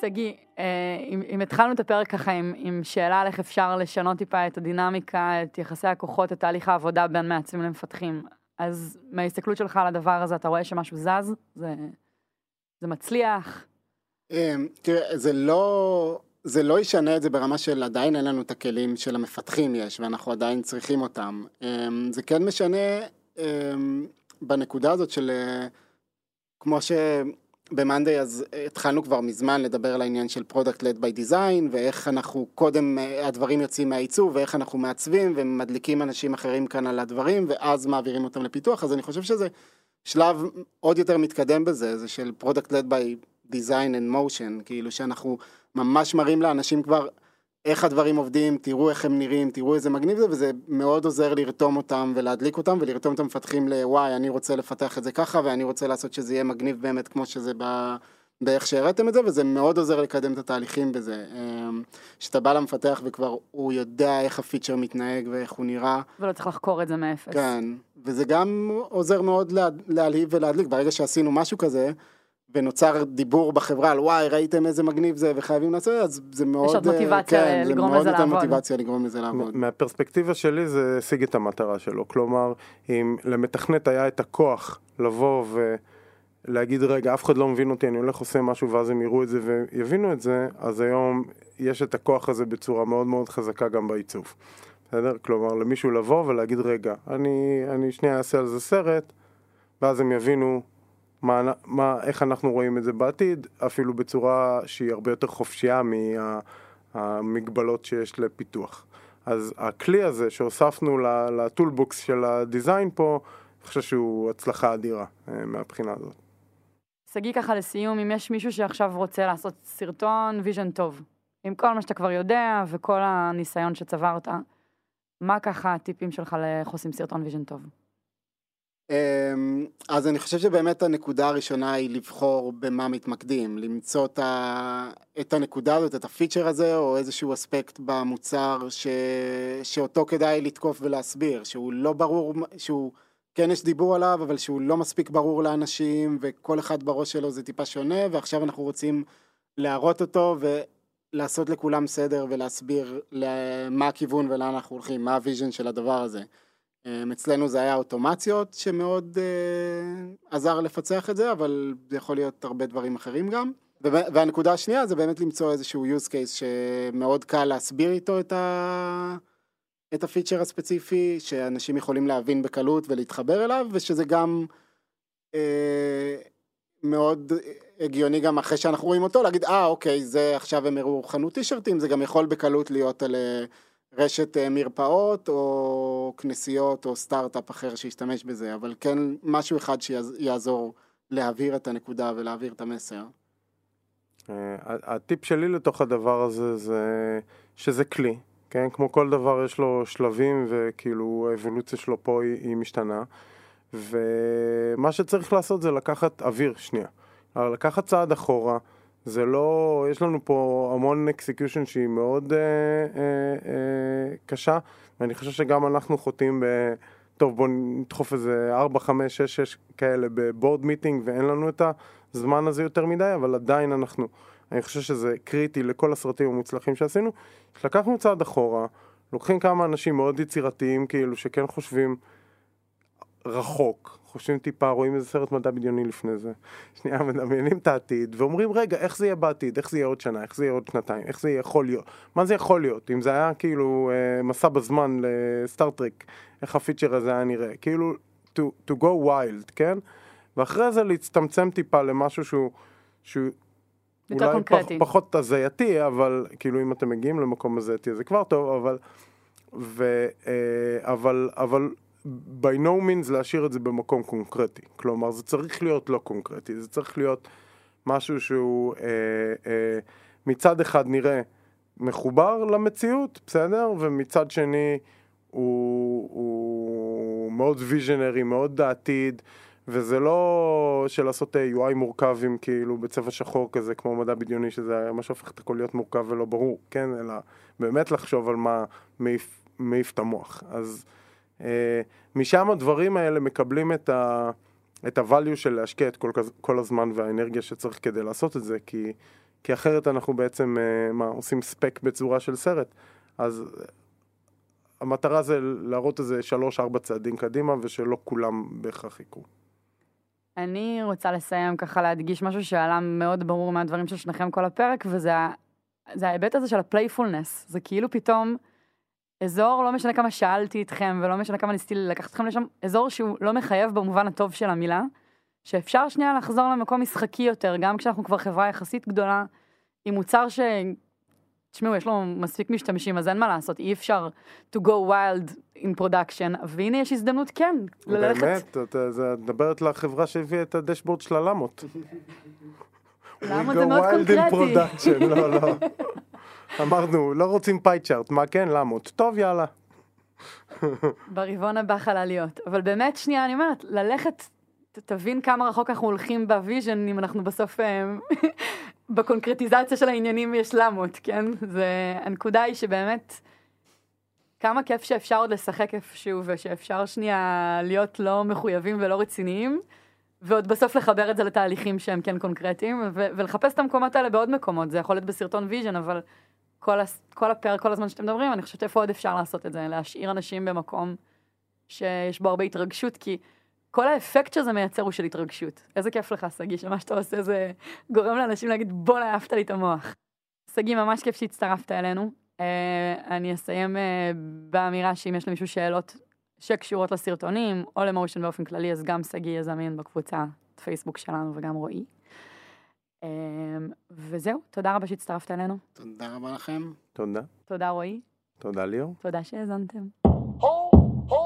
שגיא, אה, אם, אם התחלנו את הפרק ככה עם, עם שאלה על איך אפשר לשנות טיפה את הדינמיקה, את יחסי הכוחות, את תהליך העבודה בין מעצבים למפתחים, אז מההסתכלות שלך על הדבר הזה, אתה רואה שמשהו זז? זה, זה מצליח? אמ, תראה, זה לא, זה לא ישנה את זה ברמה של עדיין אין לנו את הכלים של המפתחים יש, ואנחנו עדיין צריכים אותם. אמ, זה כן משנה אמ, בנקודה הזאת של, אה, כמו שב Monday אז התחלנו כבר מזמן לדבר על העניין של product led by design, ואיך אנחנו קודם אה, הדברים יוצאים מהעיצוב, ואיך אנחנו מעצבים ומדליקים אנשים אחרים כאן על הדברים, ואז מעבירים אותם לפיתוח, אז אני חושב שזה שלב עוד יותר מתקדם בזה, זה של product led by design and motion, כאילו שאנחנו ממש מראים לאנשים כבר איך הדברים עובדים, תראו איך הם נראים, תראו איזה מגניב זה, וזה מאוד עוזר לרתום אותם ולהדליק אותם ולרתום את המפתחים לוואי, אני רוצה לפתח את זה ככה ואני רוצה לעשות שזה יהיה מגניב באמת כמו שזה ב... באיך שהראיתם את זה, וזה מאוד עוזר לקדם את התהליכים בזה. אמ, שאתה בא למפתח וכבר הוא יודע איך הפיצ'ר מתנהג ואיך הוא נראה, ולא צריך לחקור את זה מאפס. כן, וזה גם עוזר מאוד לה, להלהיב ולהדליק, ברגע שעשינו משהו כזה, ונוצר דיבור בחברה על וואי ראיתם איזה מגניב זה וחייבים לעשות אז זה מאוד עוד אה, מוטיבציה כן, לגרום זה מאוד לזה יותר לעבוד. מוטיבציה לגרום לזה לעבוד. מהפרספקטיבה שלי זה השיג את המטרה שלו, כלומר אם למתכנת היה את הכוח לבוא ולהגיד רגע אף אחד לא מבין אותי אני הולך עושה משהו ואז הם יראו את זה ויבינו את זה אז היום יש את הכוח הזה בצורה מאוד מאוד חזקה גם בעיצוב. בסדר? כלומר למישהו לבוא ולהגיד רגע אני, אני שנייה אעשה על זה סרט ואז הם יבינו מה, מה, איך אנחנו רואים את זה בעתיד אפילו בצורה שהיא הרבה יותר חופשייה מהמגבלות שיש לפיתוח. אז הכלי הזה שהוספנו לטולבוקס של הדיזיין פה, אני חושב שהוא הצלחה אדירה אה, מהבחינה הזאת. שגיא ככה לסיום, אם יש מישהו שעכשיו רוצה לעשות סרטון vision טוב, עם כל מה שאתה כבר יודע וכל הניסיון שצברת, מה ככה הטיפים שלך לאיך עושים סרטון vision טוב? אמ, אז אני חושב שבאמת הנקודה הראשונה היא לבחור במה מתמקדים, למצוא את, ה... את הנקודה הזאת, את ה feature הזה, או איזשהו אספקט במוצר ש... שאותו כדאי לתקוף ולהסביר, שהוא לא ברור, שהוא כן יש דיבור עליו, אבל שהוא לא מספיק ברור לאנשים, וכל אחד בראש שלו זה טיפה שונה, ועכשיו אנחנו רוצים להראות אותו ולעשות לכולם סדר ולהסביר מה הכיוון ולאן אנחנו הולכים, מה ה vision של הדבר הזה. אמ, אצלנו זה היה אוטומציות שמאוד uh, עזר לפצח את זה, אבל זה יכול להיות הרבה דברים אחרים גם. והנקודה השנייה זה באמת למצוא איזשהו use case שמאוד קל להסביר איתו את, ה... את הפיצ'ר הספציפי, שאנשים יכולים להבין בקלות ולהתחבר אליו, ושזה גם uh, מאוד הגיוני גם אחרי שאנחנו רואים אותו, להגיד, אה, ah, אוקיי, זה עכשיו הם הראו חנות טישרטים, זה גם יכול בקלות להיות על... Uh, רשת אה, מרפאות או כנסיות או סטארט-אפ אחר שישתמש בזה, אבל כן משהו אחד שיעזור להעביר את הנקודה ולהעביר את המסר. אה, הטיפ שלי לתוך הדבר הזה זה שזה כלי, כן? כמו כל דבר יש לו שלבים וכאילו האבולוציה שלו פה היא, היא משתנה ומה שצריך לעשות זה לקחת אוויר שנייה, לקחת צעד אחורה זה לא, יש לנו פה המון execution שהיא מאוד אה, אה, אה, קשה, ואני חושב שגם אנחנו חוטאים ב... טוב בוא נדחוף איזה 4, 5, 6, 6 כאלה ב board meeting ואין לנו את הזמן הזה יותר מדי, אבל עדיין אנחנו, אני חושב שזה קריטי לכל הסרטים המוצלחים שעשינו, לקחנו צעד אחורה, לוקחים כמה אנשים מאוד יצירתיים כאילו שכן חושבים רחוק, חושבים טיפה, רואים איזה סרט מדע בדיוני לפני זה, שנייה מדמיינים את העתיד ואומרים רגע איך זה יהיה בעתיד, איך זה יהיה עוד שנה, איך זה יהיה עוד שנתיים, איך זה יכול להיות, מה זה יכול להיות, אם זה היה כאילו אה, מסע בזמן לסטארטרק, איך הפיצ'ר הזה היה נראה, כאילו to, to go wild, כן? ואחרי זה להצטמצם טיפה למשהו שהוא, שהוא אולי פח, פחות הזייתי, אבל כאילו אם אתם מגיעים למקום הזייתי זה כבר טוב, אבל, ו, אה, אבל, אבל by no means להשאיר את זה במקום קונקרטי. כלומר, זה צריך להיות לא קונקרטי, זה צריך להיות משהו שהוא אה, אה, מצד אחד נראה מחובר למציאות, בסדר? ומצד שני הוא, הוא מאוד ויז'נרי, מאוד העתיד, וזה לא של לעשות אה, UI מורכב עם כאילו בצבע שחור כזה, כמו מדע בדיוני, שזה מה שהופך את הכל להיות מורכב ולא ברור, כן? אלא באמת לחשוב על מה מעיף, את המוח. אז... אה, משם הדברים האלה מקבלים את ה... את הvalue של להשקיע את כל, כל הזמן והאנרגיה שצריך כדי לעשות את זה, כי, כי אחרת אנחנו בעצם, אה, מה, עושים ספק בצורה של סרט. אז המטרה זה להראות איזה שלוש-ארבע צעדים קדימה, ושלא כולם בהכרח יקרו. אני רוצה לסיים ככה להדגיש משהו שעלה מאוד ברור מהדברים של שניכם כל הפרק, וזה ההיבט הזה של ה playfulness. זה כאילו פתאום... אזור, לא משנה כמה שאלתי אתכם ולא משנה כמה ניסיתי לקחת אתכם לשם, אזור שהוא לא מחייב במובן הטוב של המילה, שאפשר שנייה לחזור למקום משחקי יותר, גם כשאנחנו כבר חברה יחסית גדולה, עם מוצר ש... תשמעו, יש לו מספיק משתמשים, אז אין מה לעשות, אי אפשר to go wild in production, והנה יש הזדמנות כן, ללכת... באמת, את מדברת לחברה שהביאה את ה dashboard של הלמות. למה זה מאוד קונקרטי? לא, לא. אמרנו, לא רוצים pie chart, מה כן? למות. טוב, יאללה. ברבעון הבא חלליות. אבל באמת, שנייה, אני אומרת, ללכת, תבין כמה רחוק אנחנו הולכים ב vision, אם אנחנו בסוף, אה, בקונקרטיזציה של העניינים יש למות, כן? זה, הנקודה היא שבאמת, כמה כיף שאפשר עוד לשחק איפשהו, ושאפשר שנייה להיות לא מחויבים ולא רציניים. ועוד בסוף לחבר את זה לתהליכים שהם כן קונקרטיים, ו- ולחפש את המקומות האלה בעוד מקומות, זה יכול להיות בסרטון vision, אבל כל, הס, כל הפרק, כל הזמן שאתם מדברים, אני חושבת איפה עוד אפשר לעשות את זה, להשאיר אנשים במקום שיש בו הרבה התרגשות, כי כל האפקט שזה מייצר הוא של התרגשות. איזה כיף לך, שגיא, שמה שאתה עושה זה גורם לאנשים להגיד, בואנה, העפת לי את המוח. שגיא, ממש כיף שהצטרפת אלינו. Uh, אני אסיים uh, באמירה שאם יש למישהו שאלות שקשורות לסרטונים, או למושן באופן כללי, אז גם שגיא יזמין בקבוצה, פייסבוק שלנו וגם רועי. אמ, וזהו, תודה רבה שהצטרפת אלינו. תודה רבה לכם. תודה. תודה רועי. תודה ליאור. תודה שהאזנתם. Oh, oh.